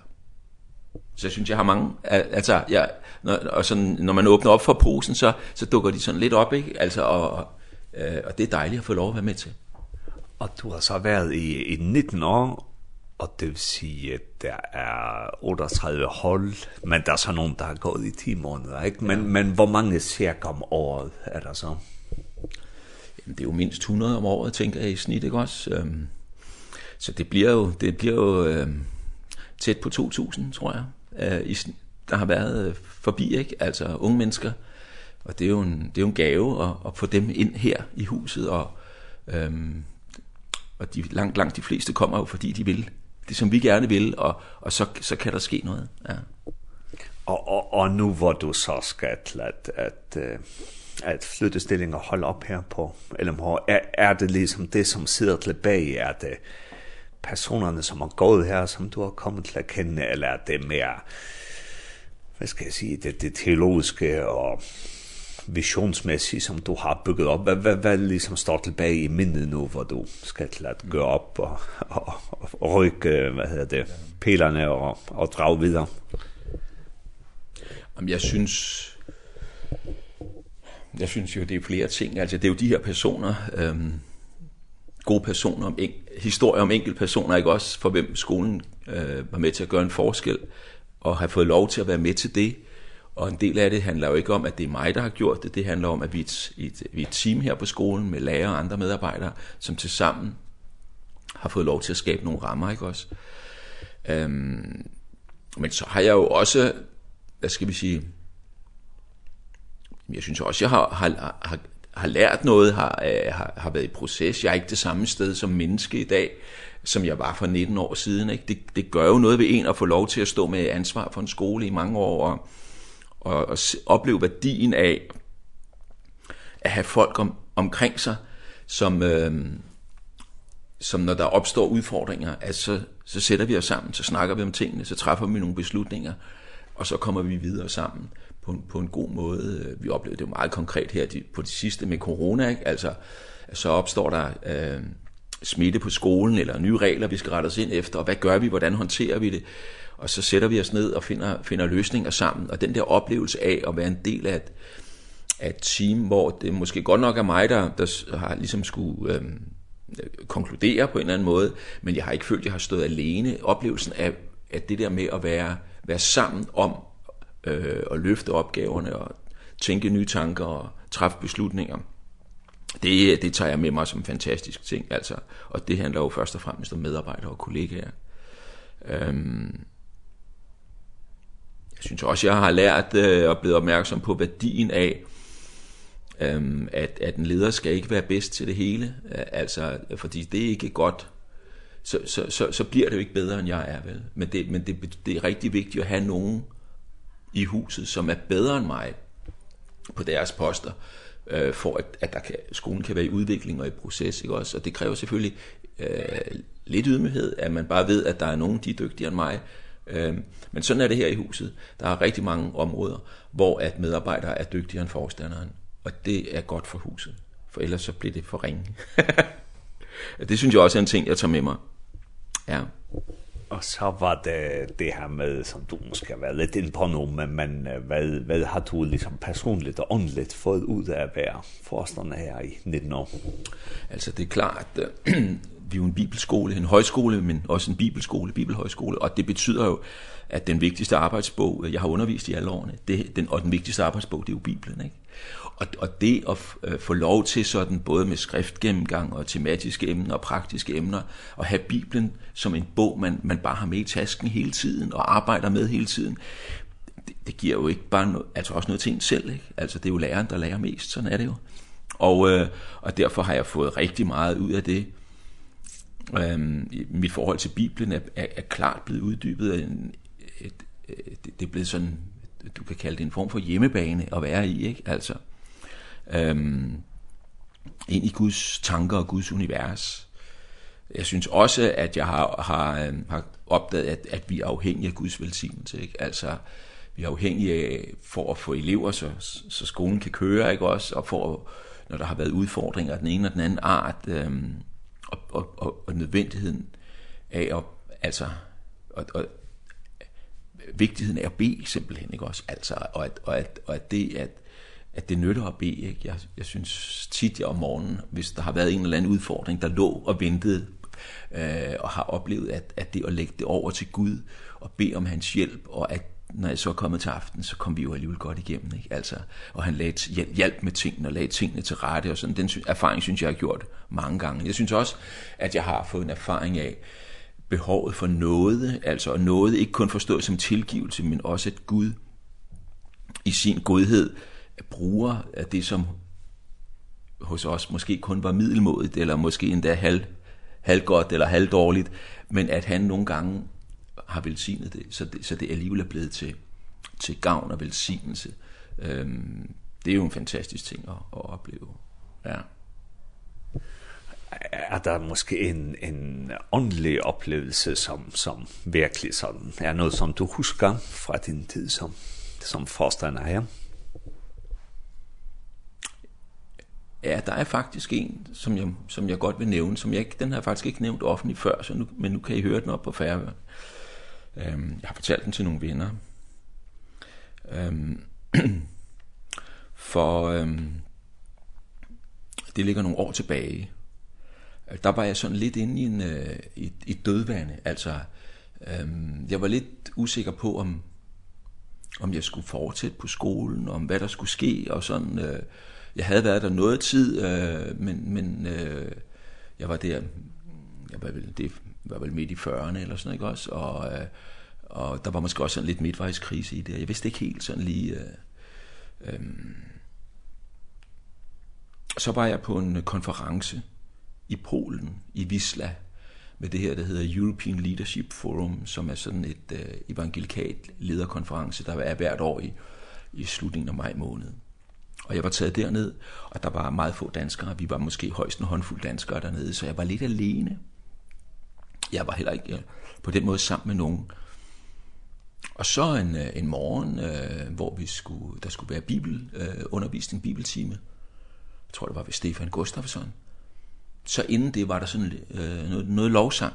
Så jeg synes, jeg har mange, altså, jeg, når, og sådan, når man åbner op for posen, så, så dukker de sådan lidt op, ikke? Altså, og, øh, og det er dejligt at få lov at være med til at du har så været i, i 19 år, og det vil sige, at der er 38 hold, men der er så nogen, der har gået i 10 måneder, ikke? Men, ja. men hvor mange cirka om året er der så? Jamen, det er jo mindst 100 om året, tænker jeg i snit, ikke også? Så det bliver jo, det bliver jo øh, tæt på 2.000, tror jeg, øh, i, der har været forbi, ikke? Altså unge mennesker, og det er jo en, det er jo en gave at, at få dem ind her i huset, og øhm, og de langt langt de fleste kommer jo fordi de vil det som vi gerne vil og og så så kan der ske noget. Ja. Og og og nu hvor du så skal til at at at flytte stillinger holde op her på LMH, er, er det ligesom det, som sidder tilbage? Er det personerne, som har gået her, som du har kommet til at kende, eller er det mere, hvad skal jeg sige, det, det teologiske og visionsmässig som du har byggt upp är väl, väl liksom start tillbaka i minnen nu vad du ska till att gå upp och, och, vad heter det, pelarna och, och dra vidare. Jamen, jeg synes, jeg synes jo, det er flere ting. Altså, det er jo de her personer, øhm, gode personer, om en, historier om enkelte personer, ikke også, for hvem skolen øh, var med til at gøre en forskel, og har fået lov til at være med til det. Og en del af det handler jo ikke om, at det er mig, der har gjort det. Det handler om, at vi er et, et, vi er et team her på skolen med lærere og andre medarbejdere, som til sammen har fået lov til at skabe nogle rammer, ikke også? Øhm, men så har jeg jo også, hvad skal vi sige, jeg synes også, jeg har, har, har, har lært noget, har, har, har været i proces. Jeg er ikke det samme sted som menneske i dag, som jeg var for 19 år siden. Ikke? Det, det gør jo noget ved en at få lov til at stå med ansvar for en skole i mange år, og og, og opleve værdien af at have folk om, omkring sig, som, øh, som når der opstår udfordringer, at så, så sætter vi os sammen, så snakker vi om tingene, så træffer vi nogle beslutninger, og så kommer vi videre sammen på en, på en god måde. Vi oplevede det jo meget konkret her på det sidste med corona, ikke? altså så opstår der øh, smitte på skolen, eller nye regler, vi skal rette os ind efter, og hvad gør vi, hvordan håndterer vi det? og så sætter vi os ned og finder, finder løsninger sammen. Og den der oplevelse af at være en del af et, af et team, hvor det måske godt nok er mig, der, der har ligesom skulle øhm, konkludere på en eller anden måde, men jeg har ikke følt, at jeg har stået alene. Oplevelsen af, af det der med at være, være sammen om øh, at løfte opgaverne og tænke nye tanker og træffe beslutninger, det, det tager jeg med mig som en fantastisk ting. Altså. Og det handler jo først og fremmest om medarbejdere og kollegaer. Øhm, synes også, jeg har lært øh, og blevet opmærksom på værdien af, øhm, at, at en leder skal ikke være bedst til det hele, øh, altså, fordi det er ikke godt, så, så, så, så bliver det jo ikke bedre, end jeg er, vel? Men, det, men det, det er rigtig vigtigt at have nogen i huset, som er bedre end mig på deres poster, øh, for at, at der kan, skolen kan være i udvikling og i proces, ikke også? Og det kræver selvfølgelig øh, lidt ydmyghed, at man bare ved, at der er nogen, de er dygtigere end mig, Ehm men sådan er det her i huset. Der er rigtig mange områder hvor at medarbejdere er dygtigere end forstanderen, og det er godt for huset. For ellers så bliver det for ringe. det synes jeg også er en ting jeg tager med mig. Ja. Og så var det det her med, som du måske har været lidt inde på nu, men, men hvad, hvad har du liksom personligt og åndeligt fået ud af at være forstander her i 19 år? Altså det er klart, vi er jo en bibelskole, en højskole, men også en bibelskole, bibelhøjskole, og det betyder jo, at den vigtigste arbejdsbog, jeg har undervist i alle årene, det, den, og den vigtigste arbejdsbog, det er jo Bibelen, ikke? Og, og det at få lov til sådan, både med skriftgennemgang og tematiske emner og praktiske emner, og have Bibelen som en bog, man, man bare har med i tasken hele tiden og arbejder med hele tiden, det, det giver jo ikke bare noget, altså også noget til en selv, ikke? Altså det er jo læreren, der lærer mest, sådan er det jo. Og, øh, og derfor har jeg fået rigtig meget ud af det, Øhm, mit forhold til Bibelen er, er, er klart blevet uddybet en, et, et, det, det er blevet sådan, du kan kalde det en form for hjemmebane at være i, ikke? Altså, øhm, ind i Guds tanker og Guds univers. Jeg synes også, at jeg har, har, har opdaget, at, at vi er afhængige af Guds velsignelse, ikke? Altså, vi er afhængige af, for at få elever, så, så skolen kan køre, ikke også? Og for, når der har været udfordringer af den ene og den anden art, øhm, og, og, og, og nødvendigheden af at, altså, og, og, vigtigheden af at bede simpelthen, ikke også? Altså, og at, og at, og at det, at, at det nytter at bede, ikke? Jeg, jeg synes tit jeg om morgenen, hvis der har været en eller anden udfordring, der lå og ventede, øh, og har oplevet, at, at det at lægge det over til Gud, og bede om hans hjælp, og at når jeg så er kommet til aften, så kom vi jo alligevel godt igennem, ikke? Altså, og han lagde, hjælp med tingene og lagde tingene til rette og sådan. Den erfaring synes jeg, har gjort mange gange. Jeg synes også, at jeg har fået en erfaring af behovet for noget, altså at noget ikke kun forstået som tilgivelse, men også at Gud i sin godhed bruger af det, som hos os måske kun var middelmodigt, eller måske endda halv, halvgodt eller halvdårligt, men at han nogle gange har velsignet det, så det, så det alligevel er blevet til, til gavn og velsignelse. Øhm, det er jo en fantastisk ting at, at opleve. Ja. Er der måske en, en åndelig oplevelse, som, som virkelig sådan, er noget, som du husker fra din tid som, som forstander her? Ja, der er faktisk en, som jeg, som jeg godt vil nævne, som jeg, den har jeg faktisk ikke nævnt offentligt før, så nu, men nu kan I høre den op på færre. Øhm, jeg har fortalt den til nogle venner. Øhm, for øhm, det ligger nogle år tilbage. Der var jeg sådan lidt inde i, en, øh, i, i dødvande. Altså, øhm, jeg var lidt usikker på, om, om jeg skulle fortsætte på skolen, om hvad der skulle ske, og sådan... Øh, jeg havde været der noget tid, øh, men, men øh, jeg var der ja, hvad vel, det var vel midt i 40'erne eller sådan, ikke også? Og, øh, og der var måske også en lidt midtvejskrise i det, jeg vidste ikke helt sådan lige... Øh, øh, så var jeg på en konference i Polen, i Wisla, med det her, der hedder European Leadership Forum, som er sådan et øh, evangelikat lederkonference, der er hvert år i, i slutningen af maj måned. Og jeg var taget derned, og der var meget få danskere. Vi var måske højst en håndfuld danskere dernede, så jeg var lidt alene jeg var heller ikke på den måde sammen med nogen. Og så en en morgen, øh, hvor vi skulle der skulle være bibel øh, undervisning, bibeltime. Jeg tror det var ved Stefan Gustafsson. Så inden det var der sådan øh, noget, noget lovsang.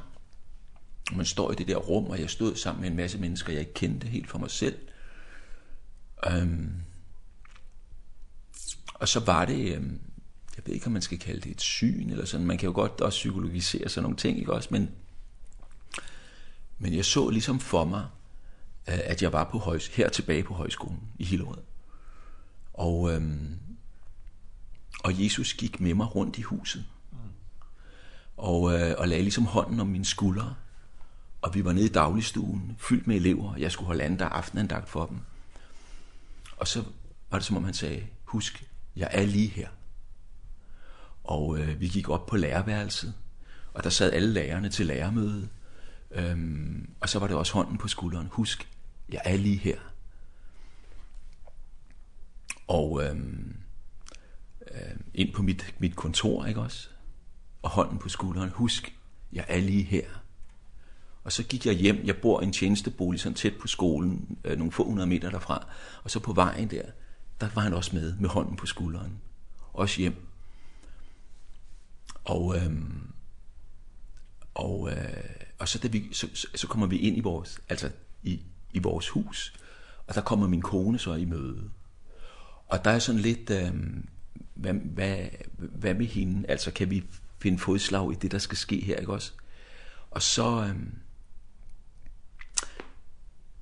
Man står i det der rum, og jeg stod sammen med en masse mennesker, jeg ikke kendte helt for mig selv. Øhm, og så var det, øh, jeg ved ikke, om man skal kalde det et syn, eller sådan. man kan jo godt også psykologisere sådan nogle ting, ikke også, men Men jeg så liksom for mig, at jeg var på højs her tilbage på højskolen i Hillerød. Og øhm, og Jesus gik med mig rundt i huset. Og øh, og lagde liksom hånden om min skuldre. Og vi var nede i dagligstuen, fyldt med elever. Jeg skulle holde anden der aftenandagt for dem. Og så var det som om han sagde, husk, jeg er lige her. Og øh, vi gik op på lærerværelset, og der sad alle lærerne til lærermødet. Øhm, og så var det også hånden på skulderen. Husk, jeg er lige her. Og øhm, øh, ind på mit, mit kontor, ikke også? Og hånden på skulderen. Husk, jeg er lige her. Og så gik jeg hjem. Jeg bor i en tjenestebolig sådan tæt på skolen, øh, nogle få hundrede meter derfra. Og så på vejen der, der var han også med, med hånden på skulderen. Også hjem. Og, øhm, og øh, og så da vi så, så, så kommer vi ind i vores altså i i vores hus. Og der kommer min kone så i møde. Og der er sådan lidt øh, hvad hvad hvad med hende? Altså kan vi finde fodslag i det der skal ske her, ikke også? Og så øh,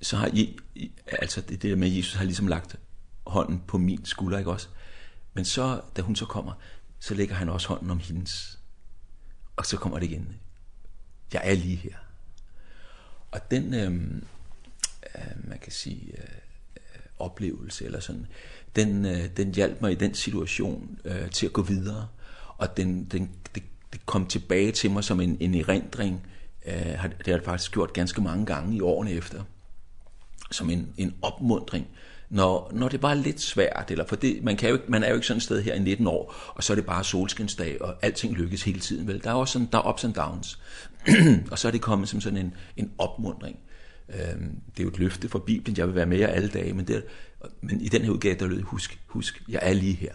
så har I, altså det der med at Jesus har ligesom lagt hånden på min skulder, ikke også? Men så da hun så kommer, så lægger han også hånden om hendes. Og så kommer det igen jeg er lige her. Og den, øh, øh, man kan sige, øh, oplevelse, eller sådan, den, øh, den hjalp mig i den situation øh, til at gå videre, og den, den, det, det kom tilbage til mig som en, en erindring, øh, det har det faktisk gjort ganske mange gange i årene efter, som en, en opmundring, når når det bare er lidt svært eller for det man kan jo ikke man er jo ikke sådan et sted her i 19 år og så er det bare solskinsdag og alting lykkes hele tiden vel. Der er også sådan der er ups and downs. og så er det kommet som sådan en en opmuntring. Ehm det er jo et løfte fra Bibelen, jeg vil være med jer alle dage, men det men i den her udgave der lød husk husk jeg er lige her.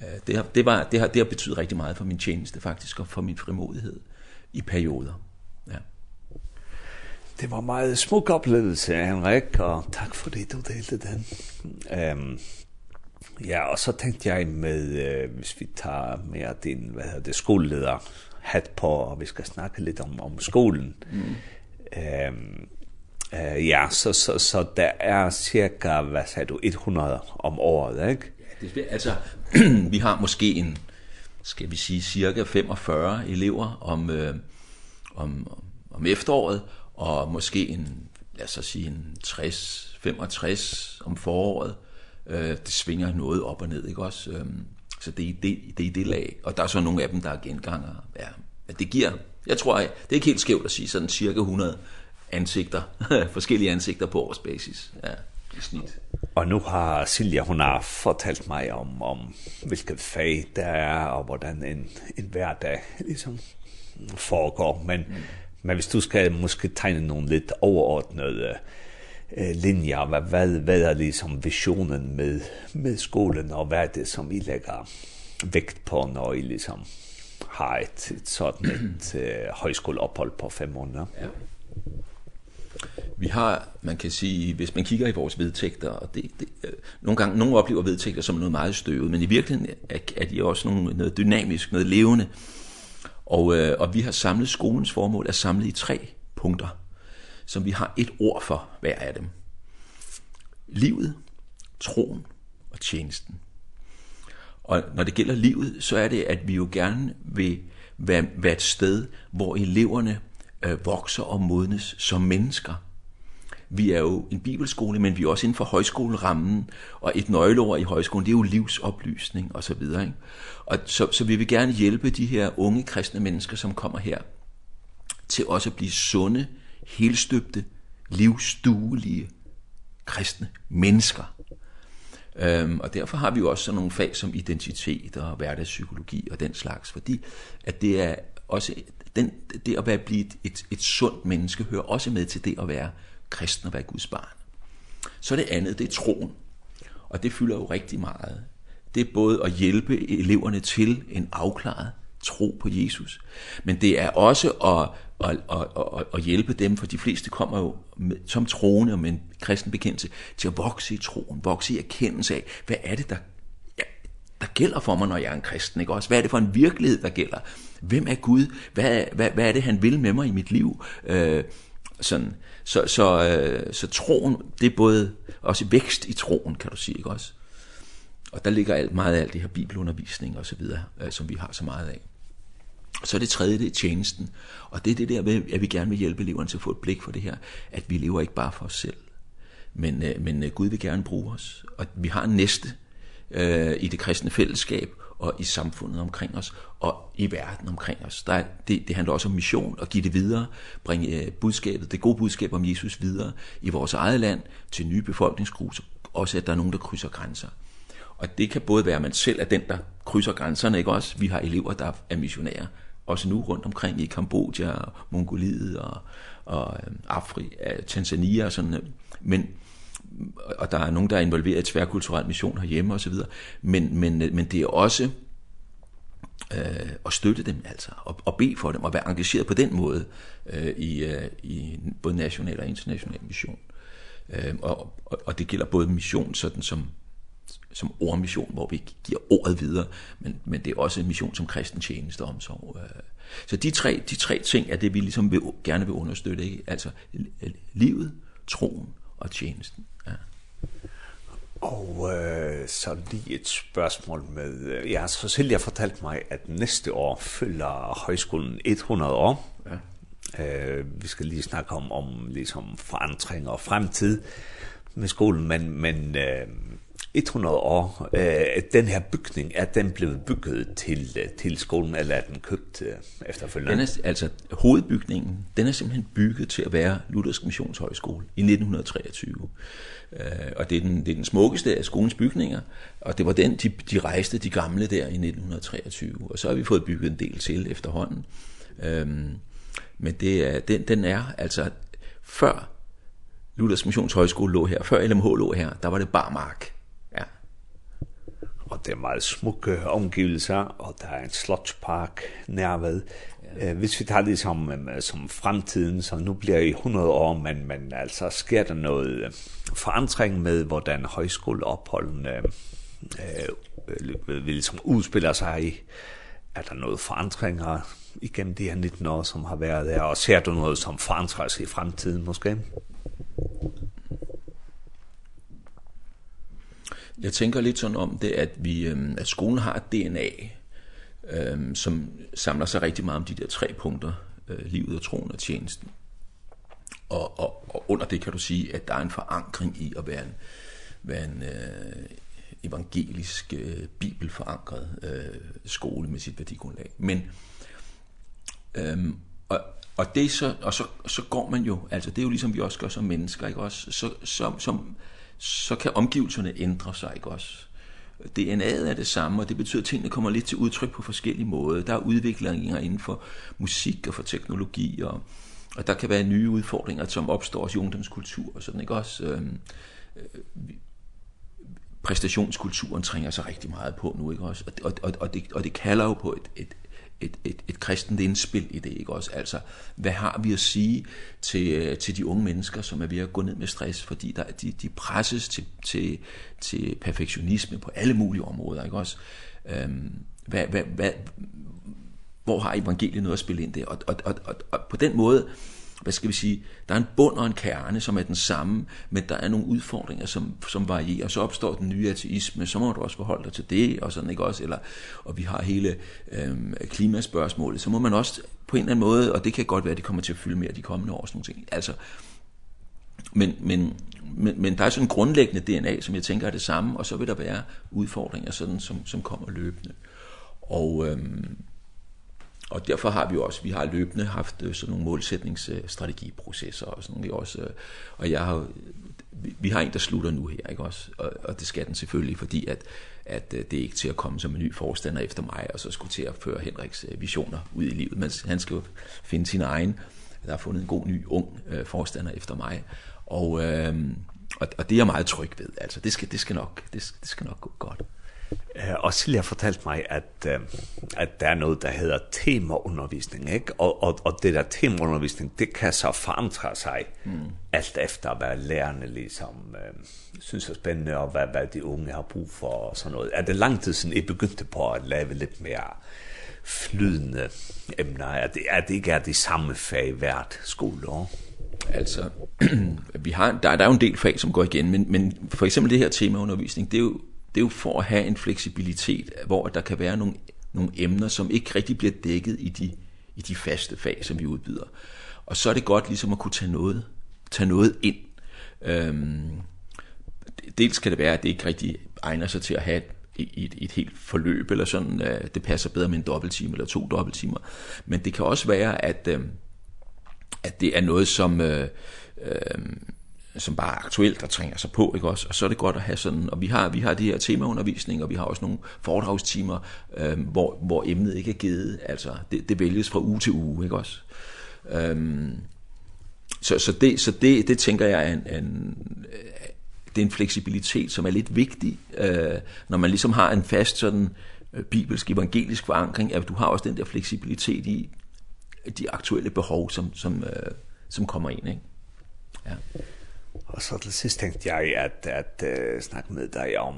Eh det har det var det har det har betydet rigtig meget for min tjeneste faktisk og for min frimodighed i perioder. Det var meget smuk oplevelse, Henrik, og tak fordi du delte den. Øhm, ja, og så tænkte jeg med, øh, hvis vi tager mere din hvad hedder det, skoleleder hat på, og vi skal snakke lidt om, om skolen. Mm. Øhm, øh, ja, så, så, så der er cirka, hvad sagde du, 100 om året, ikke? Ja, det, altså, vi har måske en, skal vi sige, cirka 45 elever om, øh, om, om efteråret, og måske en, lad os sige, en 60, 65 om foråret. Øh, det svinger noget op og ned, ikke også? Ehm så det er, det, det er det lag. Og der er så nogle af dem, der er genganger. Ja, men det giver, jeg tror, jeg, det er ikke helt skævt at sige, sådan cirka 100 ansigter, forskellige ansigter på årsbasis. Ja i snit. Og nu har Silja, hun har fortalt mig om, om hvilket fag der er, og hvordan en, en hverdag liksom foregår. Men mm. Men hvis du skal måske tegne noen litt overordnede eh, linjer, hva vel er liksom visionen med, med skolen, og hva er det som vi legger vekt på når vi liksom har et, et sånt et uh, høyskoleopphold på fem måneder? Ja. Vi har, man kan sige, hvis man kigger i vores vedtægter, og det, det, øh, nogle gange, nogle oplever vedtægter som noget meget støvet, men i virkeligheden er, er de også nogle, noget dynamisk, noget levende. Øh, Og, øh, og vi har samlet skolens formål er samlet i tre punkter, som vi har et ord for hver af dem. Livet, troen og tjenesten. Og når det gælder livet, så er det, at vi jo gerne vil være, være et sted, hvor eleverne øh, vokser og modnes som mennesker vi er jo en bibelskole, men vi er også inden for højskolerammen, og et nøgleord i højskolen, det er jo livsoplysning og så videre. Ikke? Og så, så vi vil gerne hjælpe de her unge kristne mennesker, som kommer her, til også at blive sunde, helstøbte, livsduelige kristne mennesker. Ehm og derfor har vi jo også sådan nogle fag som identitet og hverdagspsykologi og den slags, fordi at det er også den det at være blive et et, et sundt menneske hører også med til det at være kristen og være Guds barn. Så det andet, det er troen. Og det fylder jo rigtig meget. Det er både at hjælpe eleverne til en afklaret tro på Jesus, men det er også at, at, at, at, at hjælpe dem, for de fleste kommer jo med, som troende og med en kristen bekendelse, til at vokse i troen, vokse i erkendelse af, hvad er det, der, ja, der gælder for mig, når jeg er en kristen, ikke også? Hvad er det for en virkelighed, der gælder? Hvem er Gud? Hvad, hvad, hvad er det, han vil med mig i mit liv? Øh, sådan så så øh, så troen det er både også vækst i troen kan du sige ikke også. Og der ligger alt meget af alt det her bibelundervisning og så videre øh, som vi har så meget af. Og så det tredje det er tjenesten. Og det er det der med at vi gerne vil hjælpe eleverne til at få et blik for det her at vi lever ikke bare for os selv. Men øh, men Gud vil gerne bruge os og vi har en næste øh, i det kristne fællesskab og i samfundet omkring os og i verden omkring os. Der det det handler også om mission og give det videre, bringe budskabet, det gode budskab om Jesus videre i vores eget land til nye befolkningsgrupper, også at der er nogen der krydser grænser. Og det kan både være at man selv er den der krydser grænserne, ikke også? Vi har elever der er missionærer også nu rundt omkring i Kambodja, Mongoliet og og Afrika, Tanzania og sådan. Men og der er nogen der er involveret i tværkulturel mission herhjemme og så videre. Men men men det er også eh at støtte dem altså og og be for dem og være engageret på den måde eh i i både national og international mission. Ehm og, og og det gælder både mission sådan som som ordmission hvor vi giver ordet videre, men men det er også en mission som kristen tjeneste og omsorg. Så de tre de tre ting er det vi liksom vil, gerne vil understøtte, ikke? Altså livet, troen og tjenesten. Og øh, så lige et spørgsmål med, ja, så Silja fortalte mig, at næste år fylder højskolen 100 år. Ja. Øh, vi skal lige snakke om, om ligesom forandring og fremtid med skolen, men, men øh, 100 år, eh den her bygning, er den blev bygget til, til skolen, eller er den købt øh, efterfølgende? Den er, altså hovedbygningen, den er simpelthen bygget til at være Luthersk Missionshøjskole i 1923. Eh og det er, den, det er den smukkeste af skolens bygninger, og det var den, de, de rejste de gamle der i 1923. Og så har vi fået bygget en del til efterhånden. Ehm men det er, den, den er altså før Luthers Missionshøjskole lå her, før LMH lå her, der var det barmark og det er meget smukke omgivelser, og der er en slotspark nærved. Ja. Øh, hvis vi tager det som, som fremtiden, så nu bliver i 100 år, men, men altså sker der noget forandring med, hvordan højskoleopholdene øh, vil, som udspiller sig i. Er der noget forandringer igennem de her 19 år, som har været der, og ser du noget, som forandrer sig i fremtiden måske? Jeg tænker lidt sådan om det, at, vi, øhm, at skolen har et DNA, øhm, som samler sig rigtig meget om de der tre punkter, øh, livet og troen og tjenesten. Og, og, og under det kan du sige, at der er en forankring i at være en, være en øh, evangelisk, øh, bibelforankret øh, skole med sit værdigrundlag. Men, øhm, og, og det så og så så går man jo altså det er jo liksom vi også gør som mennesker ikke også så som som så kan omgivelserne ændre sig, ikke også? DNA'et er det samme, og det betyder, at tingene kommer lidt til udtryk på forskellige måder. Der er udviklinger inden for musik og for teknologi, og, og der kan være nye udfordringer, som opstår også i ungdomskultur og sådan, ikke også? Øhm, øh, præstationskulturen trænger sig rigtig meget på nu, ikke også? Og, og, og, og, det, og det kalder jo på et, et, et et et kristent indspil i det, ikke også? Altså, hvad har vi at sige til til de unge mennesker, som er ved at gå ned med stress, fordi der de de presses til til til perfektionisme på alle mulige områder, ikke også? Ehm hvad hvad hvad hvor har evangeliet noget at spille ind der? Og og og, og, og på den måde hvad skal vi sige, der er en bund og en kerne, som er den samme, men der er nogle udfordringer, som, som varierer. Så opstår den nye ateisme, så må du også forholde dig til det, og sådan ikke også, eller, og vi har hele øhm, klimaspørgsmålet, så må man også på en eller anden måde, og det kan godt være, at det kommer til at fylde mere de kommende år, sådan nogle ting. Altså, men, men, men, men der er sådan en grundlæggende DNA, som jeg tænker er det samme, og så vil der være udfordringer, sådan, som, som kommer løbende. Og, øhm, Og derfor har vi også vi har løbende haft sådan nogle målsætningsstrategiprocesser og sådan vi også og jeg har vi har en der slutter nu her, ikke også? Og, og det skal den selvfølgelig, fordi at at det er ikke til at komme som en ny forstander efter mig og så skulle til at føre Henriks visioner ud i livet, men han skal jo finde sin egen. Der har fundet en god ny ung øh, forstander efter mig. Og øh, og, og det er jeg meget tryg ved. Altså det skal det skal nok det skal, det skal nok gå godt. Eh og Silja fortalt mig att att det er något der heter temaundervisning, ikke? Og, och och det der temaundervisning det kan så forandre sig. Mm. alt efter vad lærerne liksom eh, syns er spännande og vad vad de unga har brug for og så något. Är det långt siden I begynte på att lave lite mer flydende emner, Er det, er det ikke er de samme fag hvert skoleår? Altså, vi har, der, der er jo en del fag, som går igen, men, men for eksempel det her temaundervisning, det er jo det er jo for at have en fleksibilitet, hvor der kan være nogle, nogle emner, som ikke rigtig bliver dækket i de, i de faste fag, som vi udbyder. Og så er det godt ligesom at kunne tage noget, tage noget ind. Øhm, dels kan det være, at det ikke rigtig egner sig til at have et, et helt forløb eller sådan øh, det passer bedre med en dobbelttime eller to dobbelttimer. Men det kan også være at øh, at det er noget som øh, øh, som bare er aktuelt og trænger sig på, ikke også? Og så er det godt at have sådan, og vi har, vi har de her temaundervisning, og vi har også nogle foredragstimer, øh, hvor, hvor emnet ikke er givet, altså det, det vælges fra uge til uge, ikke også? Øhm, så, så, det, så det, det tænker jeg er en, en, det er en fleksibilitet, som er lidt vigtig, øh, når man ligesom har en fast sådan bibelsk evangelisk forankring, at du har også den der fleksibilitet i de aktuelle behov, som, som, øh, som kommer ind, ikke? Ja. Og så til sist tänkte jag att att uh, snacka med deg om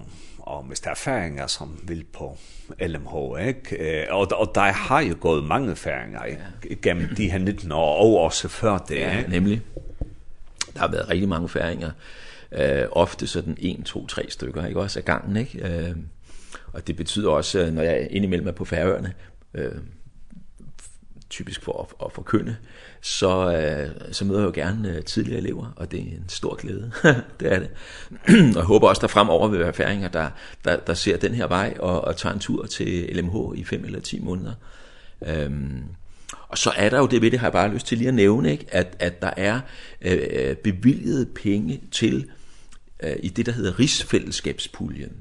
om er færinger som vill på LMH, ikke? Og, og der har jo gået mange færinger ja. gennem de her 19 år, og også før det, ikke? Nemlig. Der har været rigtig mange færinger. Øh, ofte sådan 1, 2, 3 stykker, ikke? Også af gangen, ikke? Øh, og det betyder også, når jeg indimellem er på færøerne, øh, typisk for at, at forkynde, så øh, så møder jeg jo gerne øh, tidligere elever, og det er en stor glæde. det er det. og jeg håber også der fremover vil være færinger der der der ser den her vej og og tager en tur til LMH i 5 eller 10 måneder. Ehm Og så er der jo det ved det, har jeg bare lyst til lige at nævne, ikke? At, at der er øh, bevilget penge til øh, i det, der hedder rigsfællesskabspuljen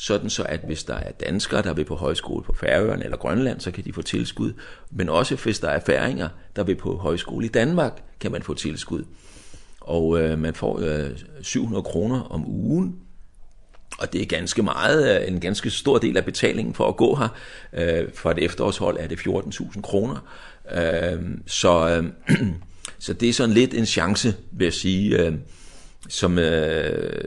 sådan så at hvis der er danskere, der vil på højskole på Færøerne eller Grønland, så kan de få tilskud. Men også hvis der er færinger, der vil på højskole i Danmark, kan man få tilskud. Og øh, man får øh, 700 kroner om ugen, og det er ganske meget, en ganske stor del af betalingen for at gå her. Øh, for et efterårshold er det 14.000 kroner. Øh, så, øh, så det er sådan lidt en chance, vil jeg sige, øh, som... Øh,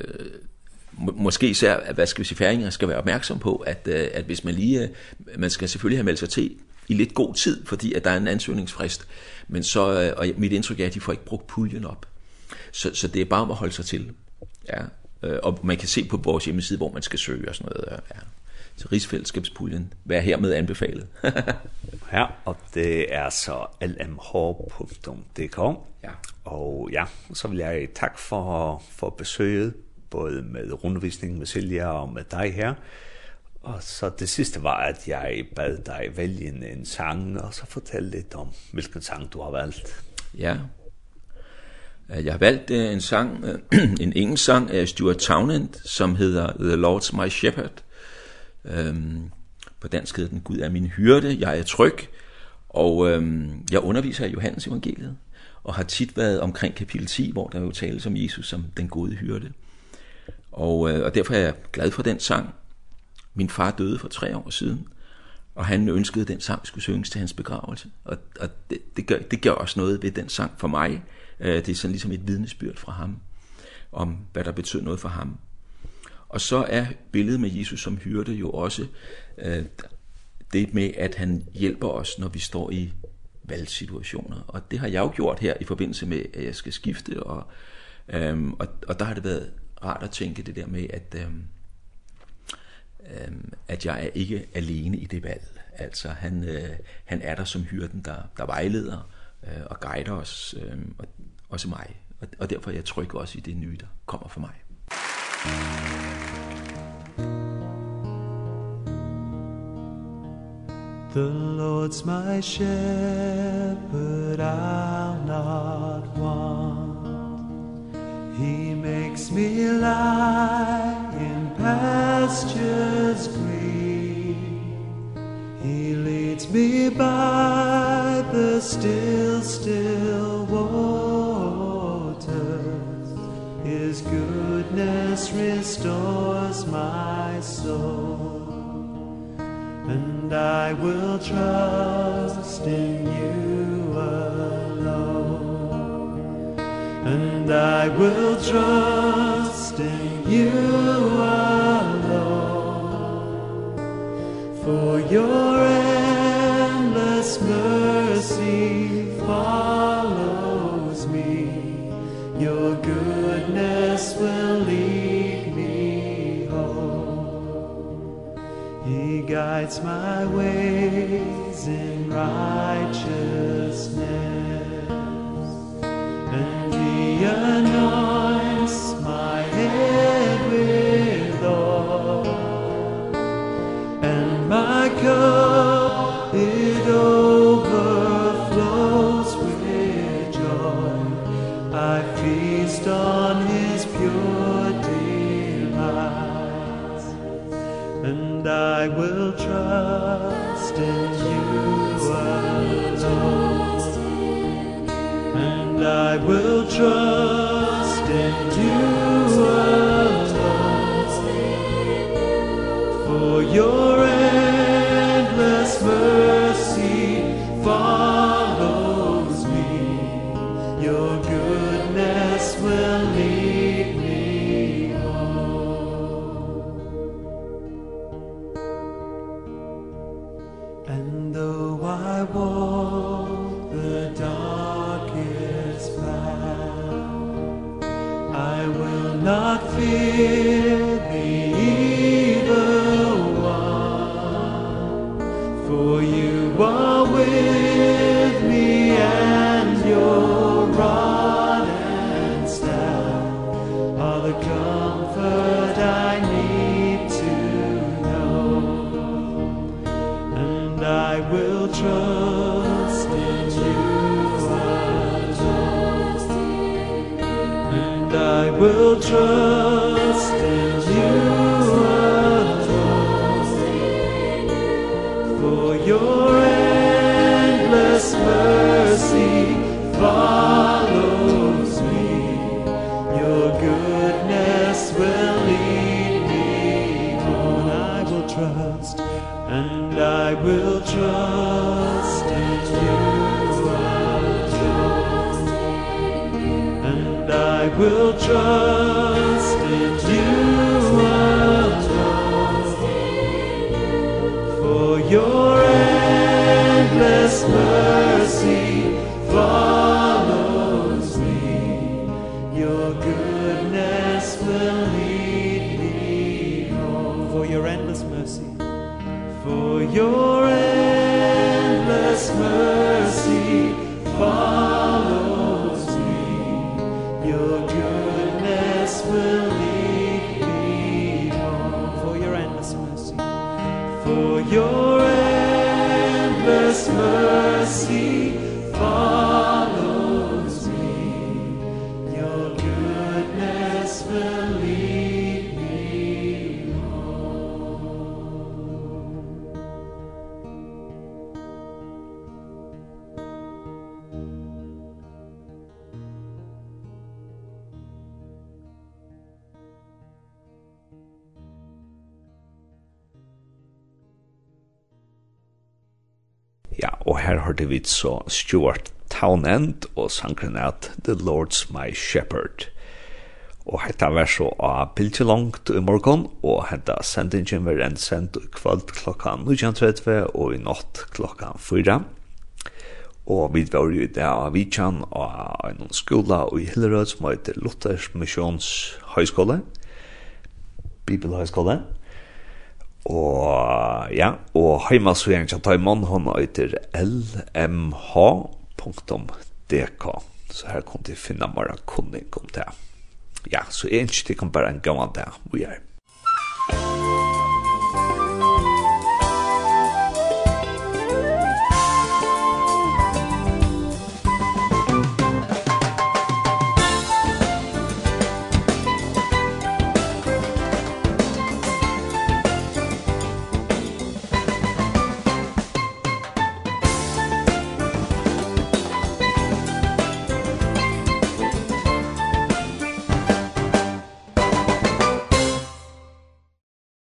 måske især, hvad skal vi sige, færinger skal være opmærksom på, at, at hvis man lige, man skal selvfølgelig have meldt sig til i lidt god tid, fordi at der er en ansøgningsfrist, men så, og mit indtryk er, at de får ikke brugt puljen op. Så, så det er bare om at holde sig til. Ja. Og man kan se på vores hjemmeside, hvor man skal søge og sådan noget. Ja. Så rigsfællesskabspuljen, vær hermed anbefalet? ja, og det er så lmh.dk. Ja. Og ja, så vil jeg tak for, for besøget både med rundvisning med Silja og med dig her. Og så det sidste var, at jeg bad dig vælge en, en sang, og så fortælle lidt om, hvilken sang du har valgt. Ja, jeg har valgt en sang, en engelsk sang af Stuart Townend, som hedder The Lord's My Shepherd. Øhm, på dansk hedder den Gud er min hyrde, jeg er tryg. Og øhm, jeg underviser i Johannes evangeliet, og har tit været omkring kapitel 10, hvor der jo tales om Jesus som den gode hyrde. Og øh, og derfor er jeg glad for den sang. Min far døde for 3 år siden. Og han ønskede den sang skulle synges til hans begravelse. Og og det det gør det gør også noget ved den sang for mig. Øh, det er sådan ligesom et vidnesbyrd fra ham om hvad der betød noget for ham. Og så er billedet med Jesus som hyrde jo også øh, det med at han hjælper os når vi står i valgsituationer. Og det har jeg jo gjort her i forbindelse med at jeg skal skifte og ehm og og der har det været rart at tænke det der med, at, øhm, øhm, at jeg er ikke alene i det valg. Altså, han, øh, han er der som hyrden, der, der vejleder øh, og guider os, øh, og, også mig. Og, og derfor er jeg tryg også i det nye, der kommer for mig. The Lord's my shepherd, I'll not want. He makes me lie in pastures green. He leads me by the still, still waters. His goodness restores my soul. And I will trust in you. and I will trust in you alone for your endless mercy follows me. Your goodness will lead me home. He guides my ways in righteousness. 着。goodness will lead me on. I will trust and I will trust in you. And I will trust in you. Alone for your endless mercy. Stuart Townend og sangren at The Lord's My Shepherd. Og hetta var så av bildet langt i morgon, og hetta sendingen var enn sendt i kvöld klokka 19.30 og i natt klokka 4. Og vi var jo i det av Vidjan og en skola i Hillerød som heter Luthers Missions Høyskole, Bibelhøyskole. Bibelhøyskole Og ja, og heimasøgjeren kan ta i mann, han heter lmh.dk. Så her kan du finne mer kunning om det. Ja, så egentlig kan bare en gammel det vi er.